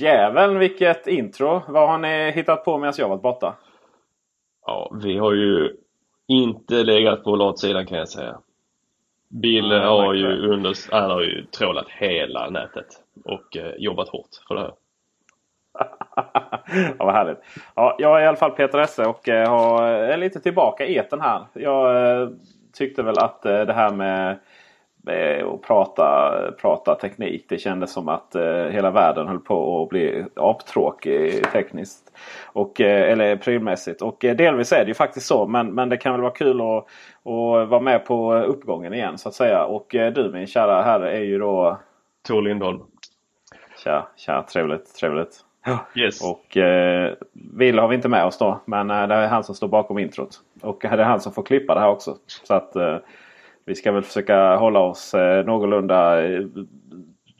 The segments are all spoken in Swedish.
Jäveln vilket intro! Vad har ni hittat på medan jag varit borta? Ja, vi har ju inte legat på latsidan kan jag säga. Bill Ja, har ju under, han har ju trålat hela nätet och eh, jobbat hårt för det här. ja, vad härligt. Ja, jag är i alla fall Peter Esse och eh, har, är lite tillbaka i etern här. Jag eh, tyckte väl att eh, det här med eh, att prata, prata teknik. Det kändes som att eh, hela världen höll på att bli aptråkig tekniskt. Och, eh, eller prylmässigt. Och eh, delvis är det ju faktiskt så. Men, men det kan väl vara kul att, att vara med på uppgången igen så att säga. Och eh, du min kära herre är ju då... Tor Lindholm. Tja, tja, trevligt, trevligt. Yes. Och eh, Will har vi inte med oss då. Men eh, det är han som står bakom introt. Och det är han som får klippa det här också. Så att vi ska väl försöka hålla oss eh, någorlunda eh,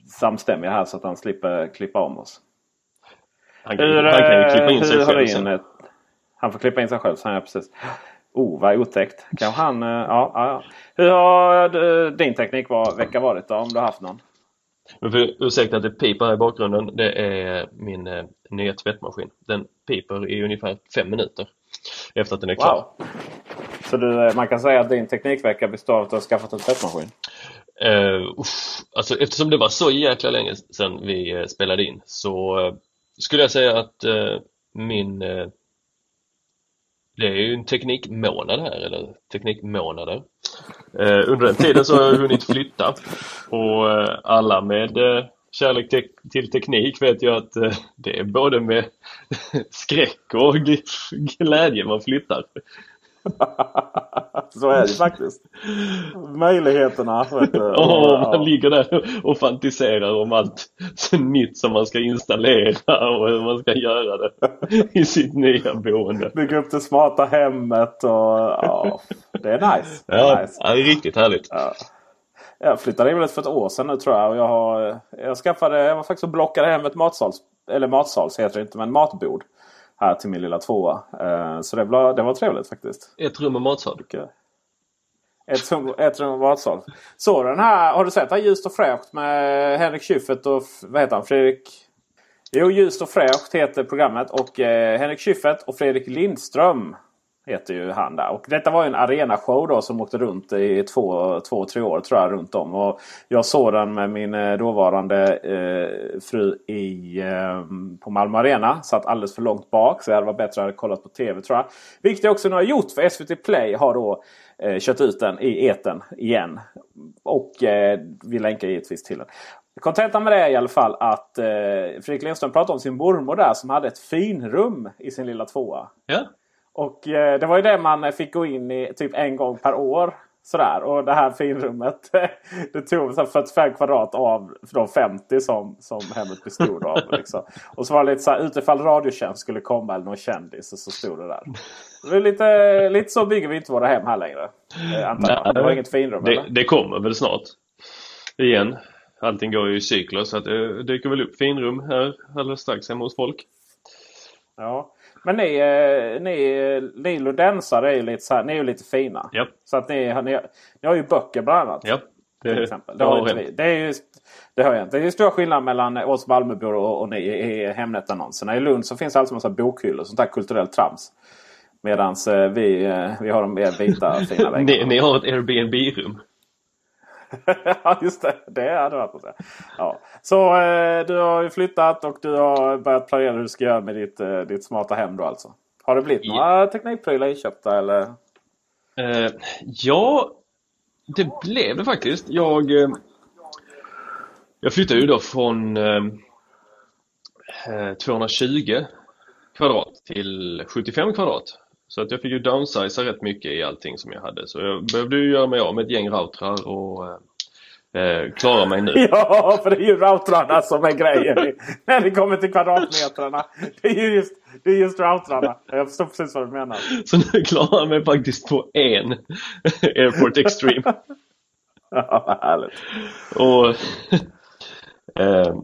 samstämmiga här så att han slipper klippa om oss. Han kan, han kan ju klippa in sig hur har själv sen. eh, Han får klippa in sig själv. Så han, ja, precis. Oh, vad otäckt. Kanske han... eh, Ja, ja. Hur har eh, din teknik var, vecka varit då? Om du har haft någon? Men för ursäkta att det piper här i bakgrunden. Det är min eh, nya tvättmaskin. Den piper i ungefär fem minuter efter att den är klar. Wow! Så du, eh, man kan säga att din teknikvecka består av att du har skaffat en tvättmaskin? Uh, uff, alltså eftersom det var så jäkla länge sedan vi eh, spelade in så uh, skulle jag säga att uh, min Uh, det är ju en teknikmånad här, eller teknikmånader. Uh, under den tiden så har jag hunnit flytta och alla med kärlek te till teknik vet ju att det är både med skräck och glädje man flyttar. Så är det faktiskt. Möjligheterna. Vet du, Och man ligger där och fantiserar om allt nytt som man ska installera och hur man ska göra det i sitt nya boende. Bygga upp det smarta hemmet och ja, det är nice. Det är Ja, nice. ja, riktigt härligt. Ja. Jag flyttade in väl för ett år sedan nu tror jag. Och jag, har, jag skaffade, jag var faktiskt och blockade hem ett matsals, eller matsals heter det inte, men matbord. Här till min lilla tvåa. Eh, Så det var, det var trevligt faktiskt. Ett rum och matsal. Ett, rum- ett rum och matsal. Så den här, har du sett här Ljust och fräscht med Henrik Schyffert och vad heter han? Fredrik? Jo, Ljust och fräscht heter programmet. Och eh, Henrik Schyffert och Fredrik Lindström heter ju han där. Och detta var ju en arenashow då som åkte runt i två, två tre år tror jag runt om. Och jag såg den med min eh, dåvarande eh, fru i, eh, på Malmö Arena. Satt alldeles för långt bak så det hade varit bättre att jag kollat på TV tror jag. Vilket jag också nu har gjort för SVT Play har då eh, kört ut den i eten igen. Och eh, vi länkar givetvis till den. Kontentan med det är i alla fall att eh, Fredrik Lindström pratade om sin mormor där som hade ett finrum i sin lilla tvåa. Ja. Och eh, det var ju det man fick gå in i typ en gång per år. Sådär. Och det här finrummet det tog så 45 kvadrat av de 50 som, som hemmet bestod av. Liksom. Och så var det lite så här utifall Radiotjänst skulle komma eller någon kändis så stod det där. Det är lite, lite så bygger vi inte våra hem här längre. Eh, antar jag. Det var inget finrum det, eller? det kommer väl snart. Igen. Allting går ju i cykler så att det dyker väl upp finrum här alldeles strax hemma hos folk. Ja. Men ni, eh, ni, eh, ni ludensare är ju lite, så här, ni är lite fina. Ja. Så att ni, ni, ni har ju böcker bland annat. Ja. till exempel. Det, har vi. det är ju det har jag inte. Det är stor skillnad mellan oss Malmöbor och, och ni i Hemnet-annonserna. I Lund så finns det alltid massa bokhyllor. Sånt där kulturellt trams. Medan vi, eh, vi har de mer vita fina väggarna. Ni, ni har ett Airbnb-rum. ja just det. Det hade varit något. Ja. Så eh, du har ju flyttat och du har börjat planera hur du ska göra med ditt, eh, ditt smarta hem då alltså. Har det blivit Ja. några teknikprylar inköpta eller? Eh, ja, det blev det faktiskt. Jag, eh, jag flyttade ju då från eh, eh, 220 kvadrat till 75 kvadrat. Så att jag fick ju downsiza rätt mycket i allting som jag hade. Så jag behövde ju göra mig av med ett gäng routrar och eh, eh, klara mig nu. Ja, för det är ju routrarna som är grejen. När det kommer till kvadratmetrarna. Det är ju just, det är just routrarna. Jag förstår precis vad du menar. Så nu klarar jag mig faktiskt på en Airport Extreme. Ja, härligt. Och eh,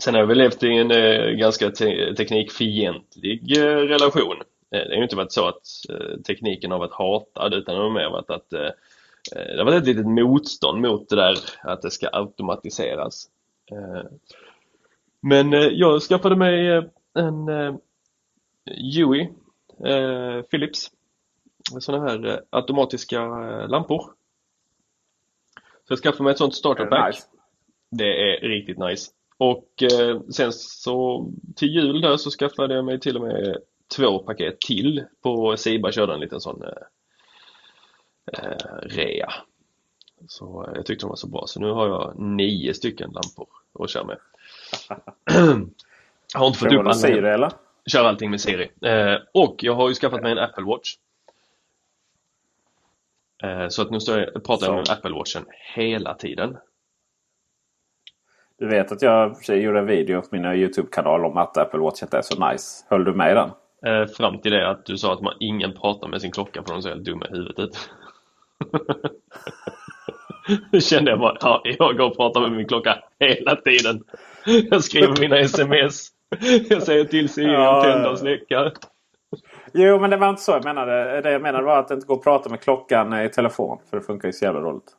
Sen har jag väl levt i en eh, ganska te teknikfientlig eh, relation. Eh, det har ju inte varit så att eh, tekniken har varit hatad utan det har mer varit att eh, det har varit ett litet motstånd mot det där att det ska automatiseras. Men jag skaffade mig en Huey Philips sådana här automatiska lampor. Så jag skaffade mig ett sånt starterpack. Nice. Det är riktigt nice. Och sen så till jul där så skaffade jag mig till och med två paket till på Siba körde en liten sån eh, eh, rea. Så eh, jag tyckte de var så bra så nu har jag nio stycken lampor att köra med. har inte fått upp alla Siri eller? Kör allting med Siri. Eh, och jag har ju skaffat mig en Apple Watch. Eh, så att nu står jag, pratar jag med. Apple Watchen hela tiden. Du vet att jag gjorde en video på min Youtube-kanal om att Apple Watch inte är så nice. Höll du med i den? Eh, fram till det att du sa att man ingen pratar med sin klocka för de ser helt dumma i huvudet ut. Då kände jag bara, ja, jag går och pratar med min klocka hela tiden. Jag skriver mina sms. Jag säger till Siri att tända och släcka. Jo, men det var inte så jag menade. Det jag menade var att det inte går att prata med klockan i telefon. För det funkar ju så jävla dåligt.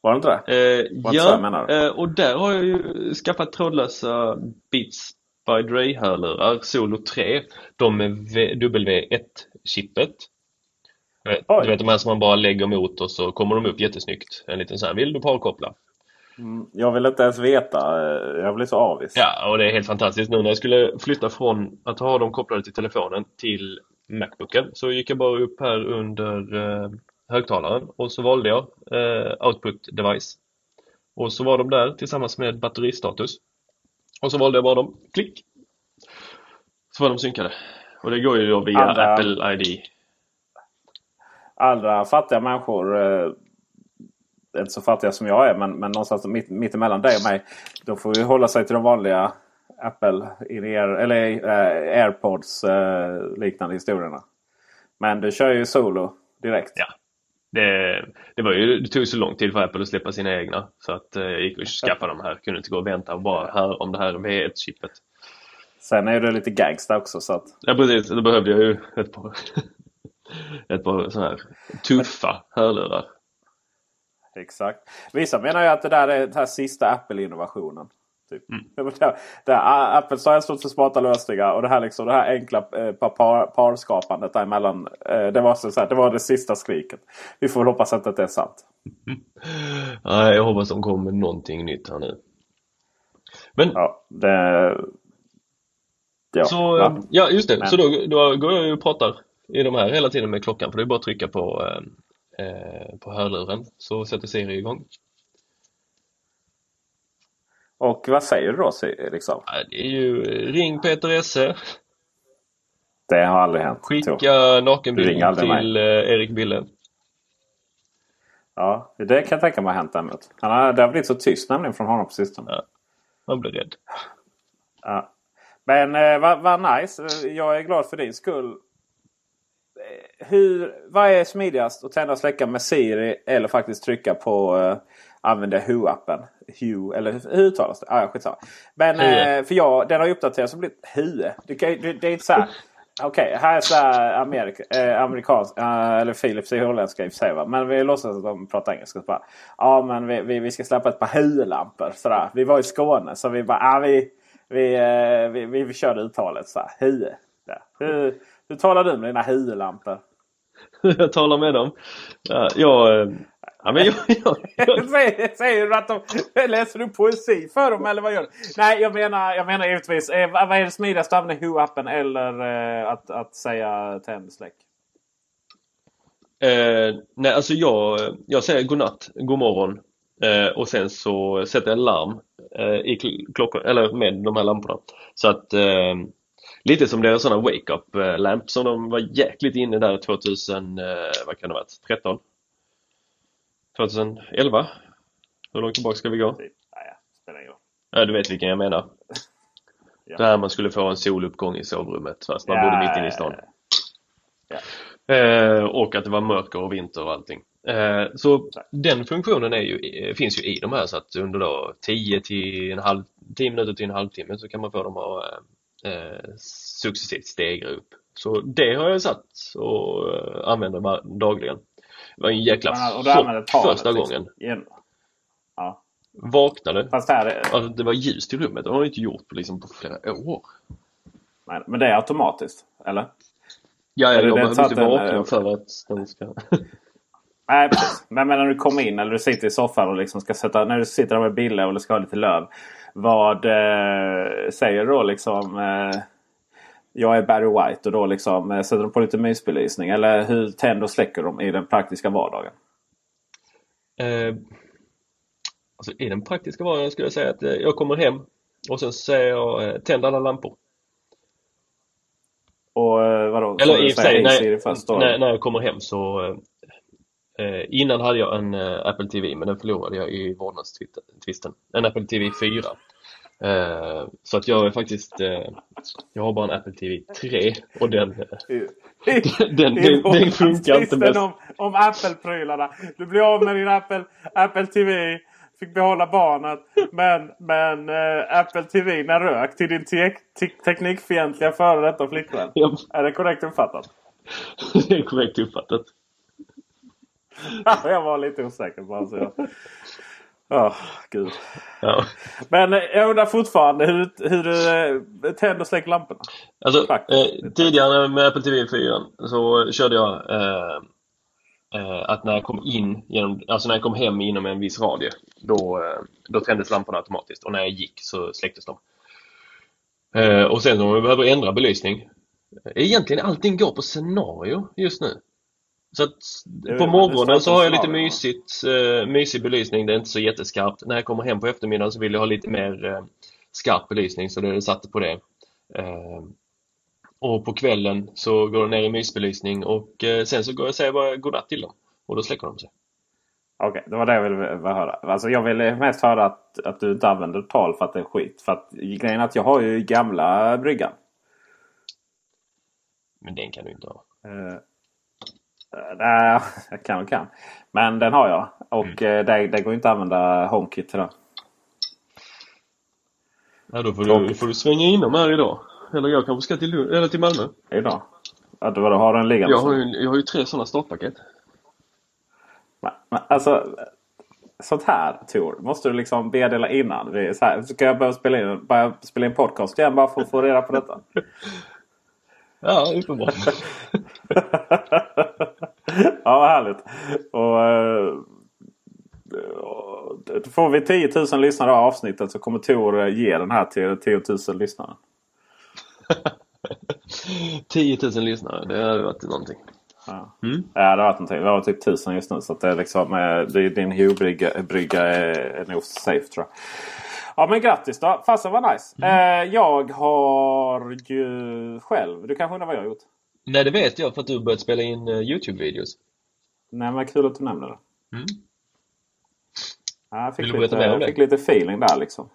Var det inte det? Eh, jag ja, menar? eh, och där har jag ju skaffat trådlösa Beats by Dre-hörlurar, Solo 3. De med V- W1-chippet. Du vet- Oj. Du vet de här som man bara lägger mot och så kommer de upp jättesnyggt. En liten sån här, vill du parkoppla? Jag vill inte ens veta. Eh, Jag blir så avis. Ja, och det är helt fantastiskt. Nu när jag skulle flytta från att ha dem kopplade till telefonen till Macbooken så gick jag bara upp här under eh, högtalaren och så valde jag eh, Output Device. Och så var de där tillsammans med batteristatus. Och så valde jag bara dem. Klick! Så var de synkade. Och det går ju då via Andra- Apple ID. Andra fattiga människor. Eh, inte så fattiga som jag är. Men, men någonstans mitt, mitt emellan dig och mig. De får ju hålla sig till de vanliga Apple in ear, eller eh, AirPods eh, liknande historierna. Men du kör ju solo direkt. Ja. Det, det, var ju, det tog så lång tid för Apple att släppa sina egna. Så att eh, jag gick och skaffade de här. Kunde inte gå och vänta och bara höra om det här V1-chippet. Sen är du lite gangsta också. Så att, Ja precis, då behövde jag ju ett par, ett par sådana här tuffa hörlurar. Exakt. Vissa menar ju att det där är den här sista Apple-innovationen. Typ. Mm. Det där Apple sa stort för smarta lösningar och det här, liksom, det här enkla eh, par, parskapandet däremellan. Eh, det, var så, så här, det var det sista skriket. Vi får väl hoppas att det är sant. Nej, jag hoppas de kommer med någonting nytt här nu. Men Ja, det... Ja, så, va? ja just det, Men- så då, då går jag och pratar i de här hela tiden med klockan för det är bara att trycka på, eh, eh, på hörluren så sätter Siri igång. Och vad säger du då liksom? Det är ju ring Peter Esse. Det har aldrig hänt. Skicka Tor. nakenbild Ring aldrig mig. till eh, Erik Bille. Ja, det kan jag tänka mig har hänt däremot. Han har, det har blivit så tyst nämligen från honom på sistone. Ja. Man blir rädd. Ja. Men eh, vad, vad nice. Jag är glad för din skull. Eh, Hur, vad är smidigast? Att tända och släcka med Siri eller faktiskt trycka på eh, använda Hu-appen? Hu, eller hur uttalas det? Ah, skitsamma. Men eh, för jag, den har ju uppdaterats och blivit Hue. Det, det, det är inte så här. Okej, här är så här Amerika, eh, amerikansk, eh, eller Philips är holländska i och för sig. Va? Men vi låtsas att de pratar engelska. Bara, ja, men vi, vi, vi ska släppa ett par Hue-lampor. Sådär. Vi var i Skåne så vi bara, ah, vi, vi, eh, vi, vi, vi körde uttalet så här. Där. Hur, hur talar du med dina Hue-lampor? jag talar med dem. Ja, jag... Ja, men jag, jag, jag, säger, säger du att de, läser du poesi för dem eller vad gör du? Nej, jag menar, jag menar givetvis. Eh, vad är det smidigaste att använda Hue-appen eller eh, att, att säga tänd släck? eh, nej, alltså jag, jag säger godnatt, god morgon eh, och sen så sätter jag larm eh, i kl- klockan, eller med de här lamporna. Så att eh, lite som deras sådana wake-up eh, lamp som de var jäkligt inne där 2000, eh, vad kan det ha varit, 13? 2011? Hur långt tillbaka ska vi gå? Nej, ja, spelar ingen roll. Ja, du vet vilken jag menar. Ja. Där man skulle få en soluppgång i sovrummet fast man Ja, bodde mitt inne i stan. Eh, och att det var mörker och vinter och allting. Eh, så den funktionen är ju, eh, finns ju i de här så att under då 10 till en halv, 10 minuter till en halvtimme så kan man få dem att eh, successivt stegra upp. Så det har jag satt och eh, använder dagligen. Det var en jäkla chock första liksom. gången. Ja. Vaknade, Fast här är, alltså det var ljust i rummet. Det har jag inte gjort på, liksom, på flera år. nej, men det är automatiskt, eller? Ja, jag behöver inte vakna eh, för att den ska... Nej, precis. Men, men när du kommer in eller du sitter i soffan och liksom ska sätta... När du sitter där med Bille och ska ha lite löv. Vad eh, säger du då liksom? Eh, jag är Barry White och då liksom eh, sätter de på lite mysbelysning. Eller hur tänder och släcker de i den praktiska vardagen? Eh, alltså i den praktiska vardagen skulle jag säga att eh, jag kommer hem och sen säger jag eh, tänd alla lampor. Och vadå? Eller i och för sig, när, jag kommer hem så eh, Innan hade jag en Apple TV men den förlorade jag i vårdnadstvisten. En Apple TV 4. Eh, så att jag är faktiskt eh, Jag har bara en Apple TV 3 och den den, i den, den funkar inte bäst. Om, om Apple-prylarna. Du blir av med din Apple, Apple TV. Fick behålla barnet. Men, men eh, Apple TV när rök till din te te teknikfientliga före detta flickvän. Ja, Är det korrekt uppfattat? det är korrekt uppfattat. jag var lite osäker på alltså. Åh, gud. Ja. Men jag undrar fortfarande hur, hur du eh, tänder och släcker lamporna. Alltså, eh, tidigare med Apple TV 4 så körde jag eh, eh, att när jag kom in genom, alltså när jag kom hem inom en viss radie då, eh, då tändes lamporna automatiskt och när jag gick så släcktes de. Och sen om jag behöver ändra belysning Egentligen allting går på scenario just nu. Så att på morgonen så har jag lite mysigt, eh, mysig belysning, det är inte så jätteskarpt. När jag kommer hem på eftermiddagen så vill jag ha lite mer eh, skarp belysning så det är satt på det. Eh, och på kvällen så går det ner i mysbelysning och eh, sen så går jag och säger bara godnatt till dem och då släcker de sig. Okej, det var det jag ville ville höra. Alltså jag ville mest höra att, att du inte använder tal för att det är skit. För att grejen är att jag har ju gamla bryggan. Men den kan du inte ha. Uh, nej, jag kan och kan. Men den har jag. Och Mm. eh, det, det går inte att använda HomeKit till den. Ja, då får du, får du svänga inom här idag. Eller jag kanske ska till, Lund, eller till Malmö. Idag. Ja, du, vadå, har du en liggande? Jag har ju, jag har ju tre sådana startpaket. Men, men, alltså, sånt här Tor, måste du liksom meddela innan. Vi, så här, ska jag börja spela in, börja spela in podcast igen bara för att få reda på detta? Ja, uppenbart. ja, härligt. Och, eh, och, då får vi 10 000 lyssnare av avsnittet så kommer Tor eh, ge den här till 10 000 lyssnare. 10 000 lyssnare, det hade varit någonting. Ja. Mm. Ja, det har varit någonting. Vi har typ 1000 just nu. Så att det är liksom, eh, det är din Hue-brygga brygga är, är nog safe tror jag. Ja men grattis då. Fasen var nice. Eh, jag har ju själv. Du kanske undrar vad jag har gjort? Nej, det vet jag för att du börjat spela in eh, Youtube-videos. Nej men kul att du nämner det. Mm. Ja, jag fick, Vill lite, jag fick lite feeling där liksom.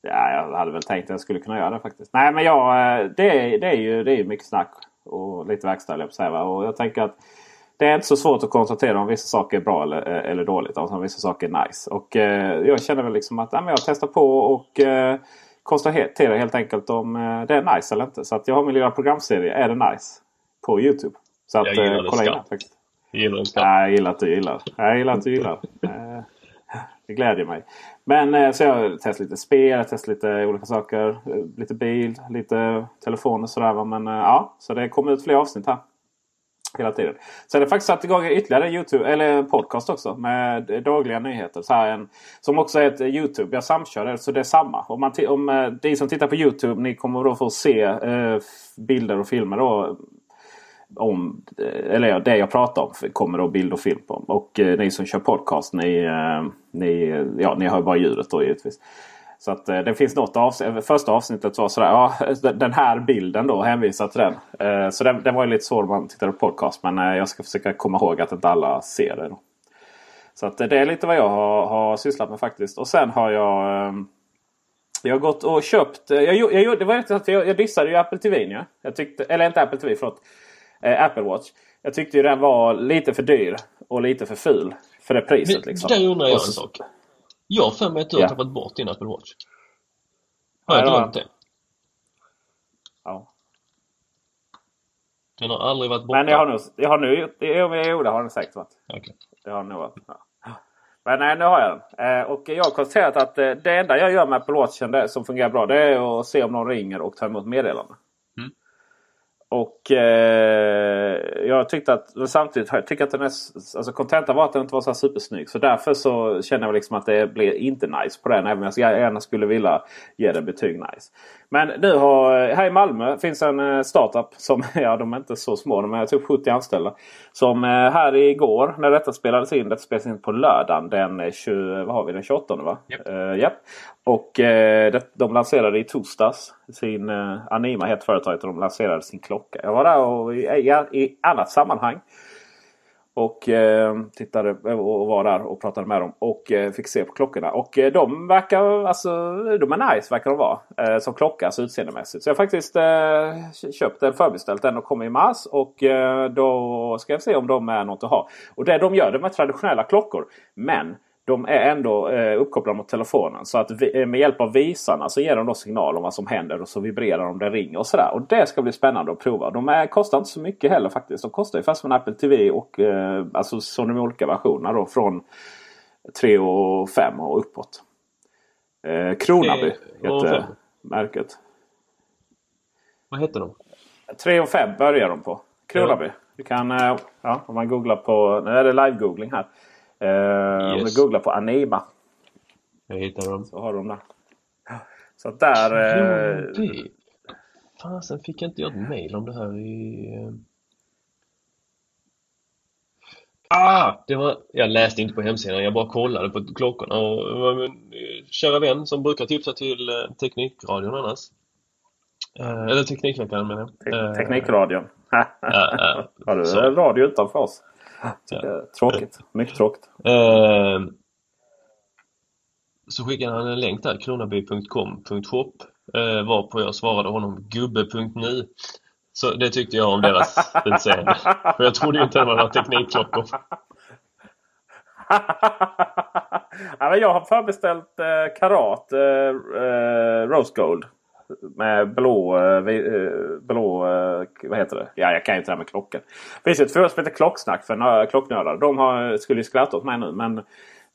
Ja, jag hade väl tänkt att jag skulle kunna göra det faktiskt. Nej men jag, eh, det, är, det, är ju, det är mycket snack och lite verkstad jag på säga. Och jag tänker att det är inte så svårt att konstatera om vissa saker är bra eller, eller dåligt. Alltså om vissa saker är nice. Och eh, jag känner väl liksom att ja, men jag testar på och eh, konstaterar helt enkelt om eh, det är nice eller inte. Så att jag har min lilla programserie Är det nice? På Youtube. Så att Jag gillar eh, det kolla in den faktiskt. Jag gillar skarpt. Nej, jag gillar att du gillar. Jag gillar att du gillar. Eh, Det glädjer mig. Men eh, så jag har testat lite spel, jag testat lite olika saker. eh, Lite bil, lite telefon och sådär. Men ja, så det kommer ut fler avsnitt här. Hela tiden. Så jag har faktiskt satt igång ytterligare Youtube, eller en podcast också. Med dagliga nyheter. Så här en, som också är ett Youtube. Jag samkör det så det är samma. Om, man om eh, ni som tittar på Youtube ni kommer då få se eh, bilder och filmer då om, eh, eller det jag pratar om kommer då bild och film på. Och eh, ni som kör podcast ni, eh, ni, ja, ni hör bara ljudet då givetvis. Så att eh, det finns något avsnitt. Första avsnittet var sådär. Ja, den här bilden då hänvisar till den. Eh, så den, den var ju lite svår om man tittade på podcast. Men eh, jag ska försöka komma ihåg att inte alla ser det. Då. Så att eh, det är lite vad jag har, har sysslat med faktiskt. Och sen har jag eh, jag har gått och köpt. eh, Jag, jag, gjorde- det var inte att jag, jag dissade ju Apple TV. Ja. Jag tyckte, eller inte Apple TV, förlåt. Eh, Apple Watch. Jag tyckte ju den var lite för dyr och lite för ful för det priset. Men Liksom. där undrar jag en sak. Jag har för mig att du har tappat bort din Apple Watch. Har jag glömt det? Ja. Den har aldrig varit borta. Men jag har nu, jag har nu gjort, jo, det har den säkert varit. Okej. Det har nog varit. Ja. Men nej, nu har jag den. Eh, och jag har konstaterat att eh, det enda jag gör med Apple Watchen som fungerar bra det är att se om någon ringer och ta emot meddelanden. Och eh, jag tyckte att men samtidigt jag tycker att den är, alltså kontentan var att den inte var så här supersnygg. Så därför så känner jag liksom att det blir inte nice på den. Även om jag gärna skulle vilja ge den betyg nice. Men nu har, här i Malmö finns en eh, startup som, ja de är inte så små, de är typ 70 anställda. Som eh, här igår när detta spelades in, det spelades in på lördagen den, eh, 20, vad har vi, den 28 va? Japp. Eh, japp. Och eh, det, de lanserade i torsdags sin eh, Anima heter företaget och de lanserade sin klocka. Jag var där och, i, i, i annat sammanhang. Och eh, tittade och var där och pratade med dem. Och eh, fick se på klockorna. Och eh, de verkar alltså, de är nice verkar de vara. Eh, som klocka, alltså utseendemässigt. Så jag har faktiskt eh, köpt den. förbeställt den och kommer i mars. Och eh, då ska jag se om de är något att ha. Och det de gör, de är traditionella klockor. Men de är ändå eh, uppkopplade mot telefonen. Så att vi, eh, med hjälp av visarna så ger de då signal om vad som händer. Och så vibrerar de, det ringer och sådär. Och det ska bli spännande att prova. De är, kostar inte så mycket heller faktiskt. De kostar ju fast en Apple TV och eh, alltså så de olika versionerna då. Från 3 och 5 och uppåt. Eh, Kronaby heter märket. Vad heter de? 3 och 5 börjar de på. Kronaby. Du kan, eh, ja, om man googlar på, nu är det live-googling här. Eh, Om du googlar på Anima Jag hittar dem. så har dem där. Så att där... Eh, Kronaby. Fasen, fick jag inte jag ett mail om det här i... eh, Ah! Det var, jag läste inte på hemsidan, jag bara kollade på klockorna och det kära vän som brukar tipsa till eh, Teknikradion annars. Eh, eller Teknikveckan menar jag. te- Teknikradion. Har du Så. radio utanför oss? Ja. Eh, Tråkigt. Mycket tråkigt. Eh, så skickade han en länk där, kronaby.com.shop eh, varpå jag svarade honom gubbe.nu Så det tyckte jag om deras utseende. För jag trodde ju inte det var några teknikklockor. ja, men jag har förbeställt eh, Karat eh, eh, Rose Gold. Med blå, eh, eh, blå eh, vad heter det? Ja, jag kan ju inte det här med klockor. Det finns ju ett företag som heter Klocksnack för nö- klocknördar. De har, skulle ju skratta åt mig nu. Men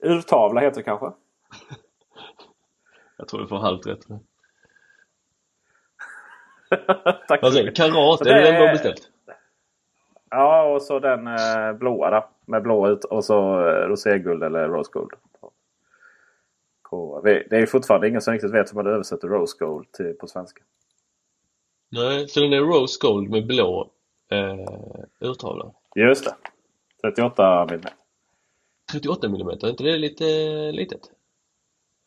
urtavla heter det kanske. Jag tror du får halvt rätt. Tack så mycket. Karat, är det den du har beställt? Ja, och så den eh, blåa då, Med blå ut och så eh, roséguld eller rose vi- Det är fortfarande ingen som riktigt vet hur man översätter rose gold till, på svenska. Nej, så den är rose gold med blå eh, urtavla. Just det. 38 mm. 38 mm, är inte det lite litet?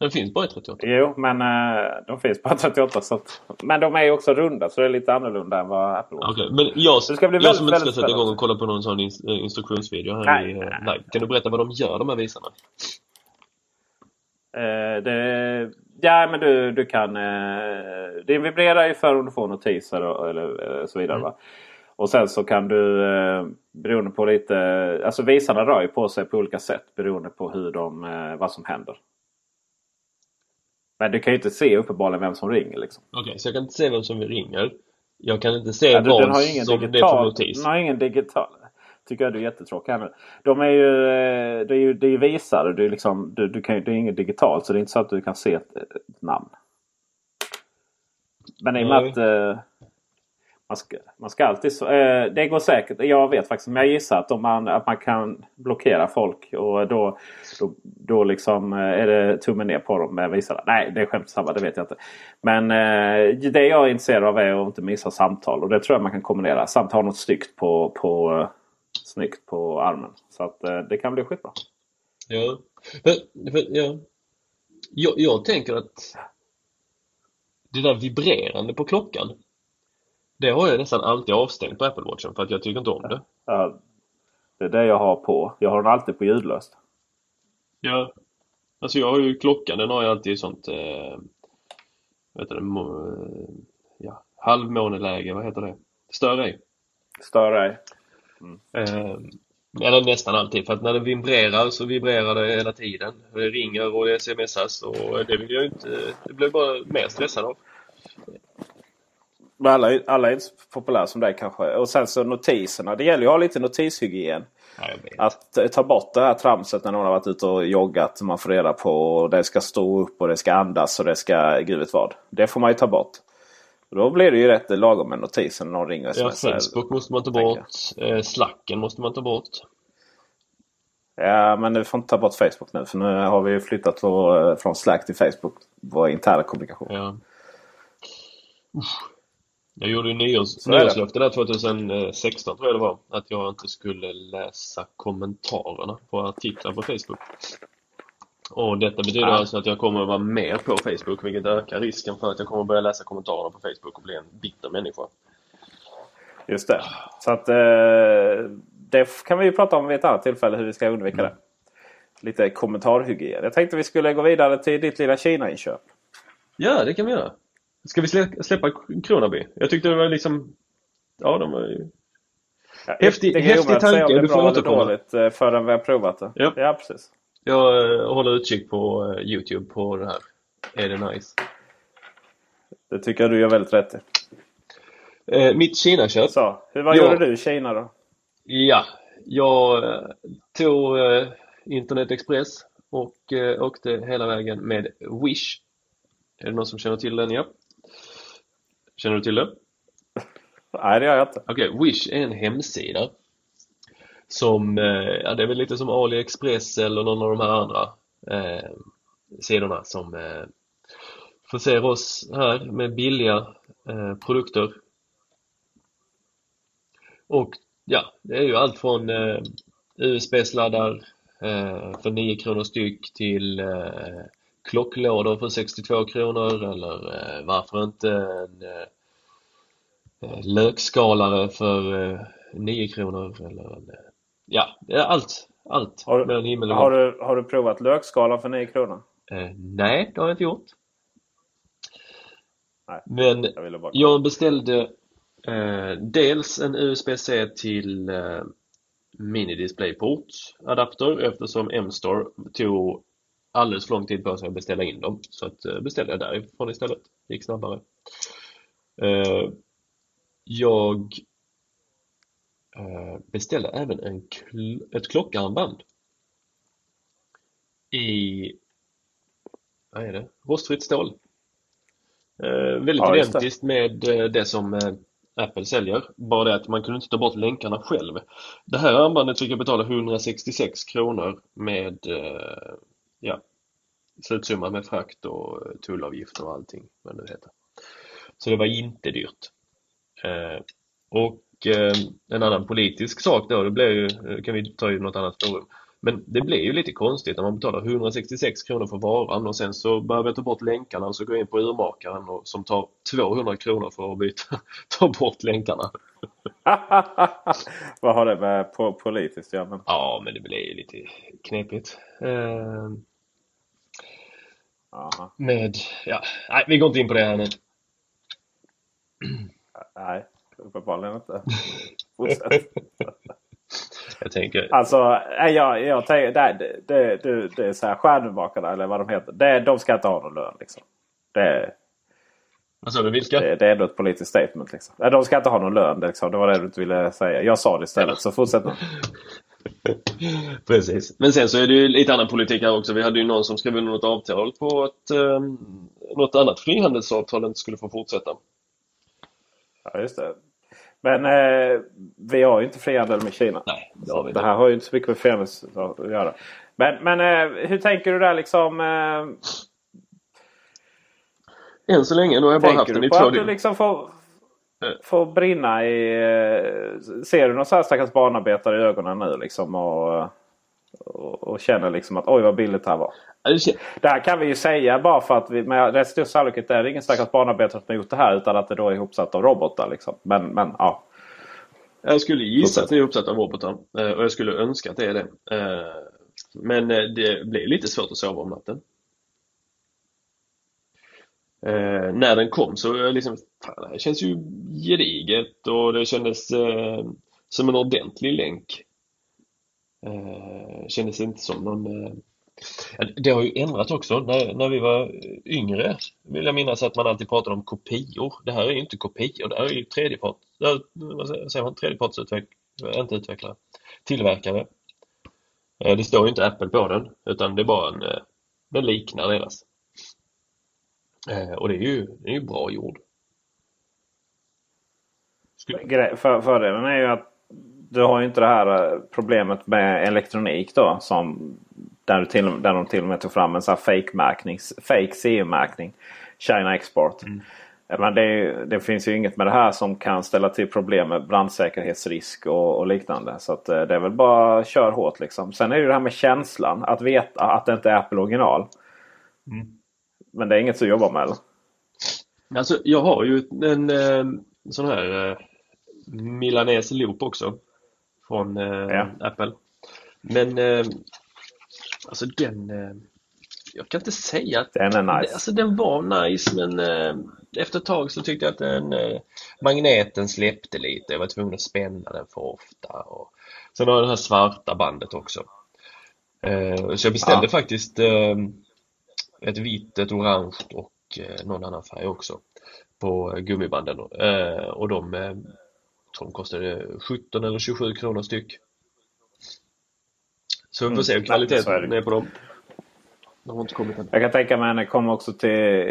Den finns bara i 38. Jo, men uh, de finns bara 38. Så att, men de är ju också runda så det är lite annorlunda än vad Apple Watch Okej, men jag, Det ska bli jag väldigt, som inte ska sätta igång och kolla på någon sån eh, instruktionsvideo här Nej, i eh, nej. live. Kan du berätta vad de gör de här visarna? Eh, det, ja, men du, du kan... Eh, det vibrerar ju för om du får notiser och, eller eh, så vidare. Va? Och sen så kan du eh, beroende på lite... Alltså visarna rör ju på sig på olika sätt beroende på hur de, eh, vad som händer. Men du kan ju inte se uppenbarligen vem som ringer. Liksom. Okej, så jag kan inte se vem som ringer. Jag kan inte se Ja, vad som det är för digital. notis. Den har ingen digital. Tycker jag du är jättetråkig här nu. De är ju, eh, det är ju, det är ju visare. Det är, liksom, du, du kan, det är inget digitalt så det är inte så att du kan se ett, ett namn. Men i och med att eh, man, ska, man ska alltid... Så, eh, det går säkert. Jag vet faktiskt. Men jag gissar att, om man, att man kan blockera folk. Och då, då, då liksom eh, är det tummen ner på dem med visarna. Nej, det är skämt samma. Det vet jag inte. Men eh, det jag är intresserad av är att inte missa samtal. Och det tror jag man kan kombinera. Samt ha något snyggt på, på, snyggt på armen. Så att eh, det kan bli skitbra. Ja. Ja. Jag, jag tänker att det där vibrerande på klockan det har jag nästan alltid avstängt på Apple Watchen för att jag tycker inte om det. Ja, det är det jag har på. Jag har den alltid på ljudlöst. Ja. Alltså jag har ju klockan, den har jag alltid i sånt eh, heter det, ja, halvmåneläge, vad heter det? Stör ej. Stör ej. Eh, eller nästan alltid, för att när den vibrerar så vibrerar det hela tiden. Det ringer och det smsas och det vill jag inte, det blir bara mer stressad av. Men alla, alla är inte så populära som dig kanske. Och sen så notiserna. Det gäller ju att ha lite notishygien. Ja. Att eh, ta bort det här tramset när någon har varit ute och joggat. Man får reda på och det ska stå upp och det ska andas och det ska gud vet vad. Det får man ju ta bort. Och då blir det ju rätt lagom med notisen när någon ringer och Ja. Facebook måste man ta bort. Eh, Slacken måste man ta bort. Ja, men du får inte ta bort Facebook nu. För nu har vi flyttat vår, eh, från Slack till Facebook. Vår interna kommunikation. Ja. Jag gjorde ju nyårs, nyårslöfte där 2016 tror jag det var. Att jag inte skulle läsa kommentarerna på artiklar på Facebook. Och detta betyder Ah. alltså att jag kommer att vara mer på Facebook vilket ökar risken för att jag kommer att börja läsa kommentarerna på Facebook och bli en bitter människa. Just det. Så att eh, det kan vi ju prata om vid ett annat tillfälle hur vi ska undvika det. Lite kommentarhygien. Jag tänkte vi skulle gå vidare till ditt lilla Kina-inköp. Ja, det kan vi göra. Ska vi slä, släppa Kronaby? Jag tyckte det var liksom... Ja, de var ju... Ja, Häftig- det är häftig tanke. det är Du får bra eller återkomma. dåligt eh, förrän vi har provat det. Ja. ja precis. Jag eh, håller utkik på eh, Youtube på det här. Är det nice? Det tycker jag du gör väldigt rätt i. Eh, mitt Kina-köp. Så, hur, vad gjorde du i Kina då? Ja, jag eh, tog eh, Internet Express och eh, åkte hela vägen med Wish. Är det någon som känner till den? Ja. Känner du till det? Nej, det gör jag inte. Okej, Wish är en hemsida som, eh, ja det är väl lite som AliExpress eller någon av de här andra eh, sidorna som eh, förser oss här med billiga eh, produkter. Och ja, det är ju allt från eh, USB-sladdar eh, för 9 kronor styck till eh, klocklådor för 62 kronor eller eh, varför inte en eh, eh lökskalare för eh, 9 kronor eller en, eh, ja, det är allt, allt Har du- mellan himmel och Har du, har du provat lökskalan för 9 kronor? Eh, nej, det har jag inte gjort. Nej, Men jag bara... jag beställde eh, dels en USB-C till eh, mini DisplayPort adapter eftersom M-Store tog alldeles för lång tid på sig att beställa in dem. Så att, eh, beställde jag därifrån istället. Det gick snabbare. Eh, jag beställde även en kl- ett klockarmband i vad är det? rostfritt stål. Eh, väldigt Ja, just det. identiskt med eh, det som eh, Apple säljer. Bara det att man kunde inte ta bort länkarna själv. Det här armbandet fick jag betala 166 kronor med eh, ja, slutsumma med frakt och eh, tullavgifter och allting vad det heter. Så det var inte dyrt. Eh, och eh, en annan politisk sak då, det blev ju, eh, kan vi ta i något annat forum. Men det blir ju lite konstigt när man betalar 166 kronor för varan och sen så behöver jag ta bort länkarna och så går jag in på urmakaren och, som tar 200 kronor för att byta, ta bort länkarna. Vad har det med på, politiskt att göra? Ja, men det blir ju lite knepigt. Eh, med, ja, nej, vi går inte in på det här nu. Nej, uppenbarligen inte. Fortsätt. jag tänker... Alltså, jag, jag tänker, det, det, det, det är så här stjärnmakarna eller vad de heter. Det, de ska inte ha någon lön liksom. Det, vad sa du, vilka? Det, det är ändå ett politiskt statement. Liksom. De ska inte ha någon lön. Liksom. Det var det du inte ville säga. Jag sa det istället, så fortsätt nu. Precis. Men sen så är det ju lite annan politik här också. Vi hade ju någon som skrev under något avtal på att eh, något annat frihandelsavtal inte skulle få fortsätta. Ja, just det. Men eh, vi har ju inte frihandel med Kina. Nej, det, har vi det här har ju inte så mycket med frihandel att göra. Men, men eh, hur tänker du där liksom? Eh, Än så länge, då har jag bara haft den i två dygn. Tänker du på att du liksom får, får brinna i... Eh, ser du någon sån här stackars barnarbetare i ögonen nu liksom? Och, och, och känner liksom att oj vad billigt det här var. Det här kan vi ju säga bara för att vi med rätt stor sannolikhet är det ingen stackars barnarbetare som har gjort det här utan att det då är ihopsatt av robotar. Liksom. Men, men ja. Jag skulle gissa att det är ihopsatt av robotar eh, och jag skulle önska att det är det. Eh, men det blir lite svårt att sova om natten. Eh, när den kom så liksom, fan, det känns ju gediget och det kändes eh, som en ordentlig länk. Eh, kändes inte som någon... Eh, det har ju ändrats också. När, när vi var yngre vill jag minnas att man alltid pratade om kopior. Det här är ju inte kopior, det här är ju tredjepart, vad säger man, tredjepartsutvecklare, inte utvecklare, tillverkare. Eh, det står ju inte Apple på den utan det är bara en, eh, den liknar deras. Eh, och det är ju, det är ju bra gjord. Skulle... fördelen är ju att du har ju inte det här eh, problemet med elektronik då. Som där, du till, där de till och med tog fram en sån här fake-märkning. Fake CE-märkning. China Export. Mm. Men det, det, finns ju inget med det här som kan ställa till problem med brandsäkerhetsrisk och, och liknande. Så att, eh, det är väl bara kör hårt liksom. Sen är det ju det här med känslan. Att veta att det inte är Apple original. Mm. Men det är inget du jobbar med eller? Alltså jag har ju en, en eh, sån här eh, Milanese Loop också. Från eh, ja. Apple. Men eh, alltså den eh, jag kan inte säga att den är nice. Alltså den var nice men efter ett tag så tyckte jag att den magneten släppte lite. Jag var tvungen att spänna den för ofta. Och, sen har jag det här svarta bandet också. Så jag beställde ja. faktiskt ett vitt, ett orange och någon annan färg också på gummibanden och de de kostade 17 eller 27 kronor styck. Så vi får se hur mm. kvaliteten är på dem. De har inte kommit än. Jag kan tänka mig att det kommer också till...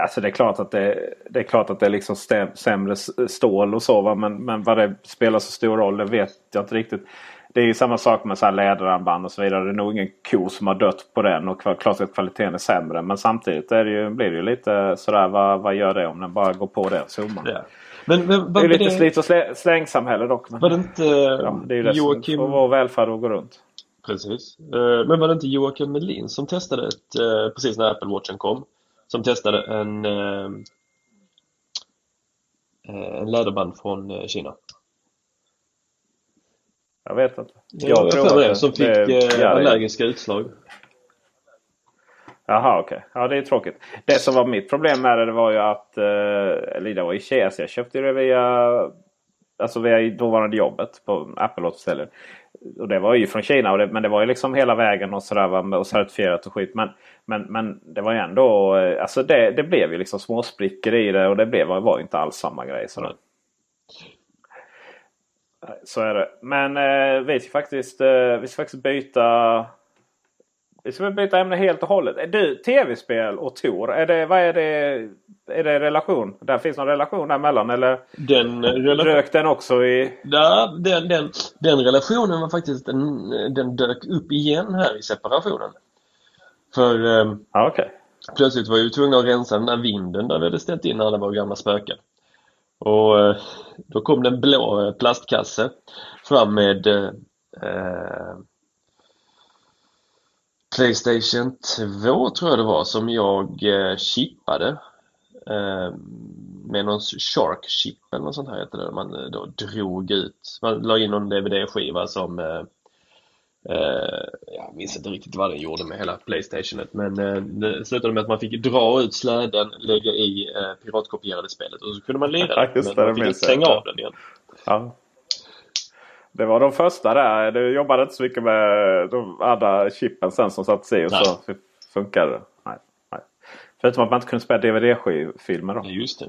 Alltså det är klart att det, det är klart att det är liksom sämre stål och så. Va? Men, men vad det spelar så stor roll det vet jag inte riktigt det är ju samma sak med så här läderarmband och så vidare. Det är nog ingen ko som har dött på den och klart att kvaliteten är sämre. Men samtidigt är det ju, blir det ju lite sådär vad, vad gör det om den bara går på den summan? Ja. Men, men, det är lite det... slit och slä, slängsamhälle dock. Men, var det inte ja, det är ju det Joakim... som får vår välfärd att gå runt. Precis. Eh, men var det inte Joakim Melin som testade ett, eh, precis när Apple Watchen kom, som testade en, eh, en läderband från Kina? Jag vet inte. Jag, jag tror det, som fick det, allergiska utslag. Jaha okej. Okay. Ja det är tråkigt. Det som var mitt problem med det, det var ju att... Eh, eller det var i Kina. Jag köpte det via... Alltså via dåvarande jobbet på Apple återställare. Och det var ju från Kina. Och det, men det var ju liksom hela vägen och sådär. Och certifierat och skit. Men, men, men det var ju ändå... Eh, alltså det, det blev ju liksom små sprickor i det. Och det blev, var ju inte alls samma grej. Sådär. Så är det. Men eh, vi ska faktiskt, eh, vi ska faktiskt byta vi ska byta ämne helt och hållet. Du, tv-spel och Tor. Är det, vad är det? Är det relation? Där finns någon relation däremellan eller? Den relation... Rök den också i... Ja, den, den, den relationen var faktiskt den, den dök upp igen här i separationen. För eh, ah, okay. plötsligt var vi tvungna att rensa den där vinden där vi hade ställt in alla våra gamla spöken. Och eh, då kom det en blå eh, plastkasse fram med eh, Playstation 2 tror jag det var som jag eh, chippade. Eh, med någon Shark chip eller något sånt här heter det. Man eh, då drog ut, man la in någon DVD-skiva som eh, eh, jag minns inte riktigt vad den gjorde med hela Playstationet men eh, det slutade med att man fick dra ut släden, lägga i eh, piratkopierade spelet och så kunde man lira Ja, just Men det, man det fick inte stänga av den igen. Ja. Det var de första där. Du jobbade inte så mycket med de andra chippen sen som sattes i och Nej. så funkade det. Nej, nej. Förutom att man inte kunde spela DVD-filmer då. Ja, just det.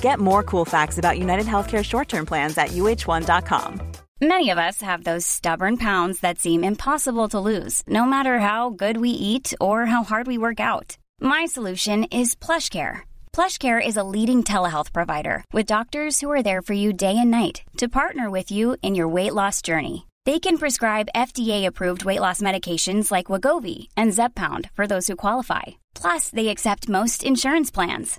Get more cool facts about United Healthcare short term plans at uh1.com. Many of us have those stubborn pounds that seem impossible to lose, no matter how good we eat or how hard we work out. My solution is PlushCare. PlushCare is a leading telehealth provider with doctors who are there for you day and night to partner with you in your weight loss journey. They can prescribe FDA-approved weight loss medications like Wagovi and Zepbound for those who qualify. Plus, they accept most insurance plans.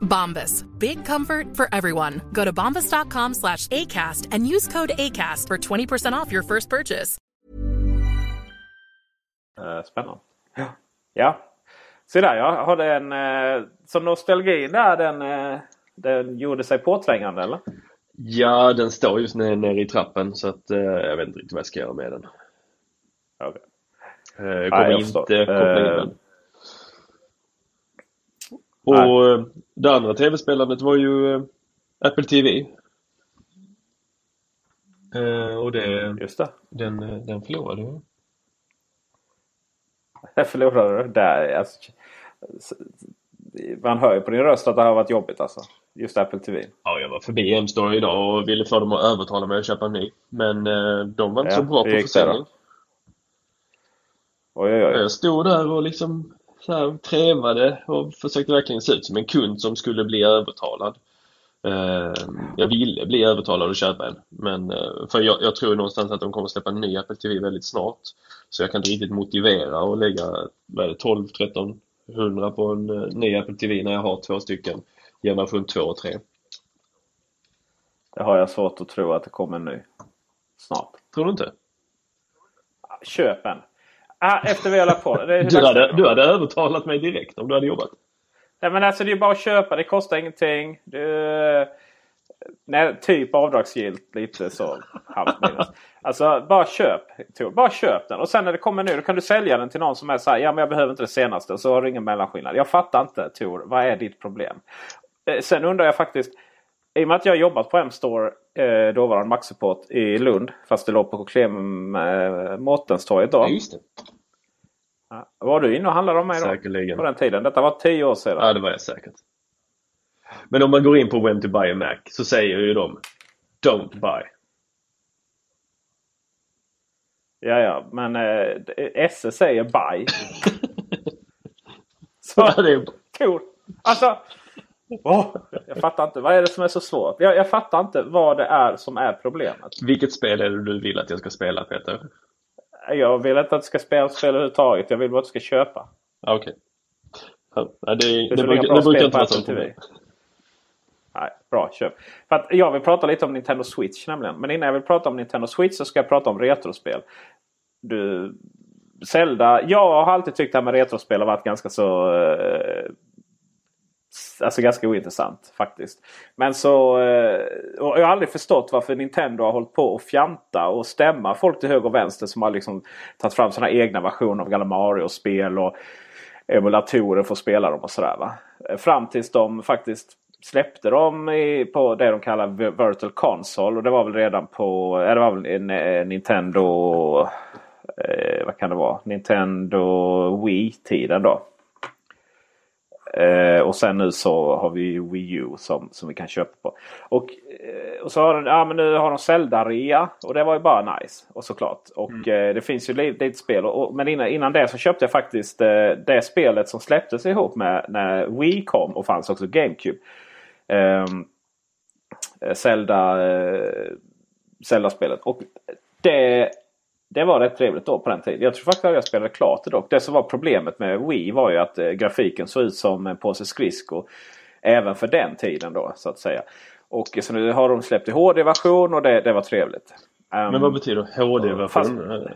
Bombas. Big comfort for everyone. Go to bombas.com slash ACAST and use code ACAST for 20% off your first purchase. Eh, Spännande. Ja. ja. Se där, jag har en... Eh, så nostalgin där, den, eh, den gjorde sig påträngande eller? Ja, den står just nere, nere i trappen så att jag vet inte riktigt vad jag ska göra med den. Okej. Eh, jag Nej, kommer jag inte koppla in den. Och eh, det andra tv-spelandet var ju eh, Apple TV. Eh, och det, Just det. den, den förlorade jag. Jag förlorade. Där, alltså, man hör ju på din röst att det har varit jobbigt alltså. Just Apple TV. Ja, jag var förbi M-store idag och ville få dem att övertala mig att köpa en ny. Men de var inte Ja, så bra på försäljning. Oj, oj, oj. Jag stod där och liksom så här trevade och försökte verkligen se ut som en kund som skulle bli övertalad. Eh, jag ville bli övertalad att köpa en. Men eh, för jag, jag tror någonstans att de kommer släppa en ny Apple TV väldigt snart. Så jag kan inte riktigt motivera att lägga vad är det, 12 13 100 på en eh, ny Apple TV när jag har två stycken generation 2 och 3. Det har jag svårt att tro att det kommer en ny. Snart. Tror du inte? Köp en. Ah, efter vi har lagt på. Det Du hade, du hade övertalat mig direkt om du hade jobbat. Nej, men alltså det är bara att köpa. Det kostar ingenting. Det, nej, typ avdragsgillt lite så halvt minus. Alltså bara köp. Bara köp den. Och sen när det kommer nu då kan du sälja den till någon som är så här. Ja men jag behöver inte det senaste. Och så har du ingen mellanskillnad. Jag fattar inte Tor. Vad är ditt problem? Eh, Sen undrar jag faktiskt. I och med att jag har jobbat på M-store, eh, dåvarande Maxsupport i Lund. Fast det låg på Clem eh, Mårtenstorget då. Ja, just det. Ja. Var du inne och handlade om mig då? Säkerligen. På den tiden? Detta var tio år sedan. Ja, det var jag säkert. Men om man går in på When to buy a Mac så säger ju de Don't buy. Ja, ja, men eh, SE säger buy. Så, Ja, det är- cool. Alltså, åh, jag fattar inte. Vad är det som är så svårt? Jag, jag fattar inte vad det är som är problemet. Vilket spel är det du vill att jag ska spela Peter? Jag vill inte att du ska spela spel överhuvudtaget. Jag vill bara att du ska köpa. Ja, Okej. Ja, det, det, Det brukar, det brukar inte vara Apple så TV. problem. Nej, bra köp. För att jag vill prata lite om Nintendo Switch nämligen. Men innan jag vill prata om Nintendo Switch så ska jag prata om retrospel. Du, Zelda. Jag har alltid tyckt det här med retrospel har varit ganska så... Eh, alltså ganska ointressant faktiskt. Men så... Eh, och jag har aldrig förstått varför Nintendo har hållit på och fjanta och stämma folk till höger och vänster som har liksom tagit fram sina egna versioner av gamla Mario-spel. och emulatorer för att spela dem och sådär. Va? Eh, fram tills de faktiskt släppte dem i, på det de kallar Virtual Console. Och det var väl redan på eh, det var väl en, en Nintendo... Eh, vad kan det vara? Nintendo Wii-tiden då. Eh, och sen nu så har vi Wii U som, som vi kan köpa på. Och, eh, och så har de, ja, men nu har de Zelda-rea och det var ju bara nice. Och såklart. Och eh, det finns ju lite, lite spel. Och, men innan, innan det så köpte jag faktiskt eh, det spelet som släpptes ihop med när Wii kom och fanns också GameCube. Ehm, eh, Zelda, eh, Zelda-spelet. Och det, det var rätt trevligt då på den tiden. Jag tror faktiskt att jag spelade klart det dock. Det som var problemet med Wii var ju att eh, grafiken såg ut som en påse skridskor. Även för den tiden då så att säga. Och så nu har de släppt i HD-version och det, det var trevligt. Ehm, Men vad betyder HD-version?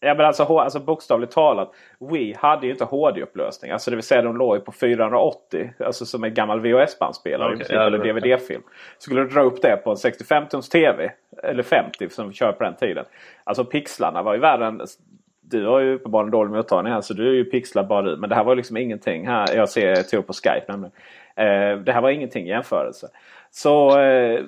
Ja men alltså, alltså bokstavligt talat. Wii hade ju inte HD-upplösning. Alltså det vill säga de låg ju på 480. Alltså som en gammal VHS-bandspelare. Ja, eller DVD-film. Skulle du dra upp det på en 65-tums TV. Eller 50 som vi kör på den tiden. Alltså pixlarna var ju värre än... Du har ju uppenbarligen dålig mottagning här så du är ju pixlad bara du. Men det här var liksom ingenting. Här, jag ser jag tog på Skype nämligen. Eh, det här var ingenting i jämförelse. Så... Eh,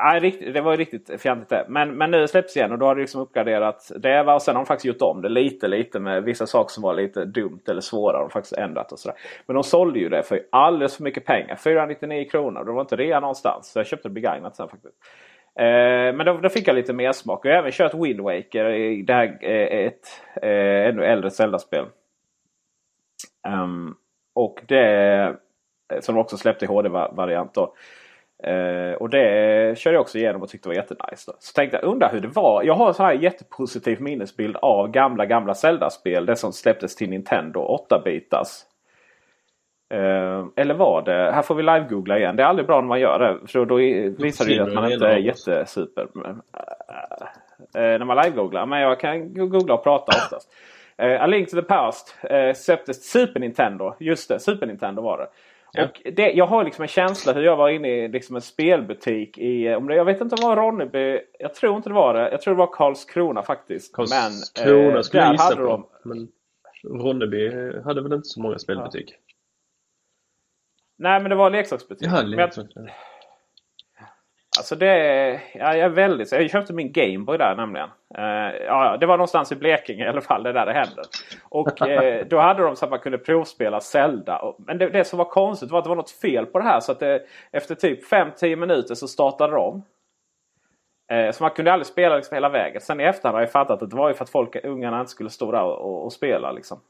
Nej, det var ju riktigt fjantigt det. Men, men nu släpps igen och då har det liksom uppgraderat det. Va? Och sen har de faktiskt gjort om det lite lite med vissa saker som var lite dumt eller svåra. har De faktiskt ändrat och sådär. Men de sålde ju det för alldeles för mycket pengar. 499 kronor. Det var inte rea någonstans. Så jag köpte det begagnat sen faktiskt. Eh, men då, då fick jag lite mer smak. Jag har även kört Wind Waker. i Det här är ett eh, ännu äldre Zelda-spel. Um, och det eh, som de också släppte i HD-variant. då. Eh, och det körde jag också igenom och tyckte var jättenice. Då. Så tänkte jag, undrar hur det var. Jag har en sån här jättepositiv minnesbild av gamla gamla Zelda-spel. Det som släpptes till Nintendo 8-bitars. Eh, eller var det? Här får vi live-googla igen. Det är aldrig bra när man gör det. För då visar det ju att man inte är jättesuper. Men, eh, när man live-googlar. Men jag kan googla och prata oftast. A Link to the Past släpptes Super Nintendo. Just det, Super Nintendo var det. Och det, jag har liksom en känsla hur jag var inne i liksom en spelbutik i... Om det, jag vet inte om det var Ronneby. Jag tror inte det var det. Jag tror det var Karlskrona faktiskt. Karlskrona Men, eh, skulle jag gissa på. de, Men Ronneby hade väl inte så många spelbutiker? Nej men det var leksaksbutik. Jag- leksaker. Alltså det ja, jag är väldigt... Jag köpte min Gameboy där nämligen. Eh, ja, det var någonstans i Blekinge i alla fall. Det där det hände. Och eh, då hade de så att man kunde provspela Zelda. Och, men det, det som var konstigt var att det var något fel på det här. Så att det, efter typ 5-10 minuter så startade de om. Eh, så man kunde aldrig spela liksom hela vägen. Sen i efterhand har jag fattat att det var ju för att folk, ungarna inte skulle stå där och, och, och spela. Liksom.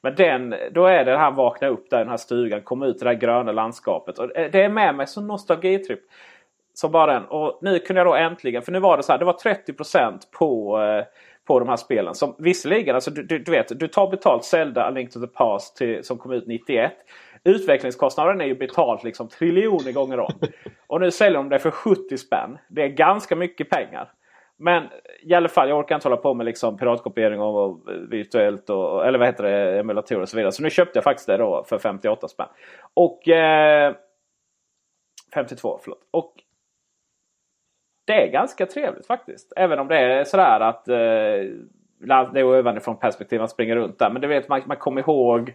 Men den, då är det det här vakna upp där i den här stugan, komma ut i det här gröna landskapet. Och det det är med mig som nostalgitripp. Som bara den. Och nu kunde jag då äntligen, för nu var det så här, det var 30% på, eh, på de här spelen. Som visserligen, alltså du, du, du vet, du tar betalt Zelda A Link to the Past till, som kom ut 91. Utvecklingskostnaden är ju betalt liksom triljoner gånger om. Och nu säljer de det för 70 spänn. Det är ganska mycket pengar. Men i alla fall, jag orkar inte hålla på med liksom piratkopiering och, och virtuellt och, eller vad heter det, emulatorer och så vidare. Så nu köpte jag faktiskt det då för 58 spänn. Och eh, 52, förlåt. Och det är ganska trevligt faktiskt. Även om det är sådär att eh, det är ovanifrån perspektiv man springer runt där. Men du vet, man, man kommer ihåg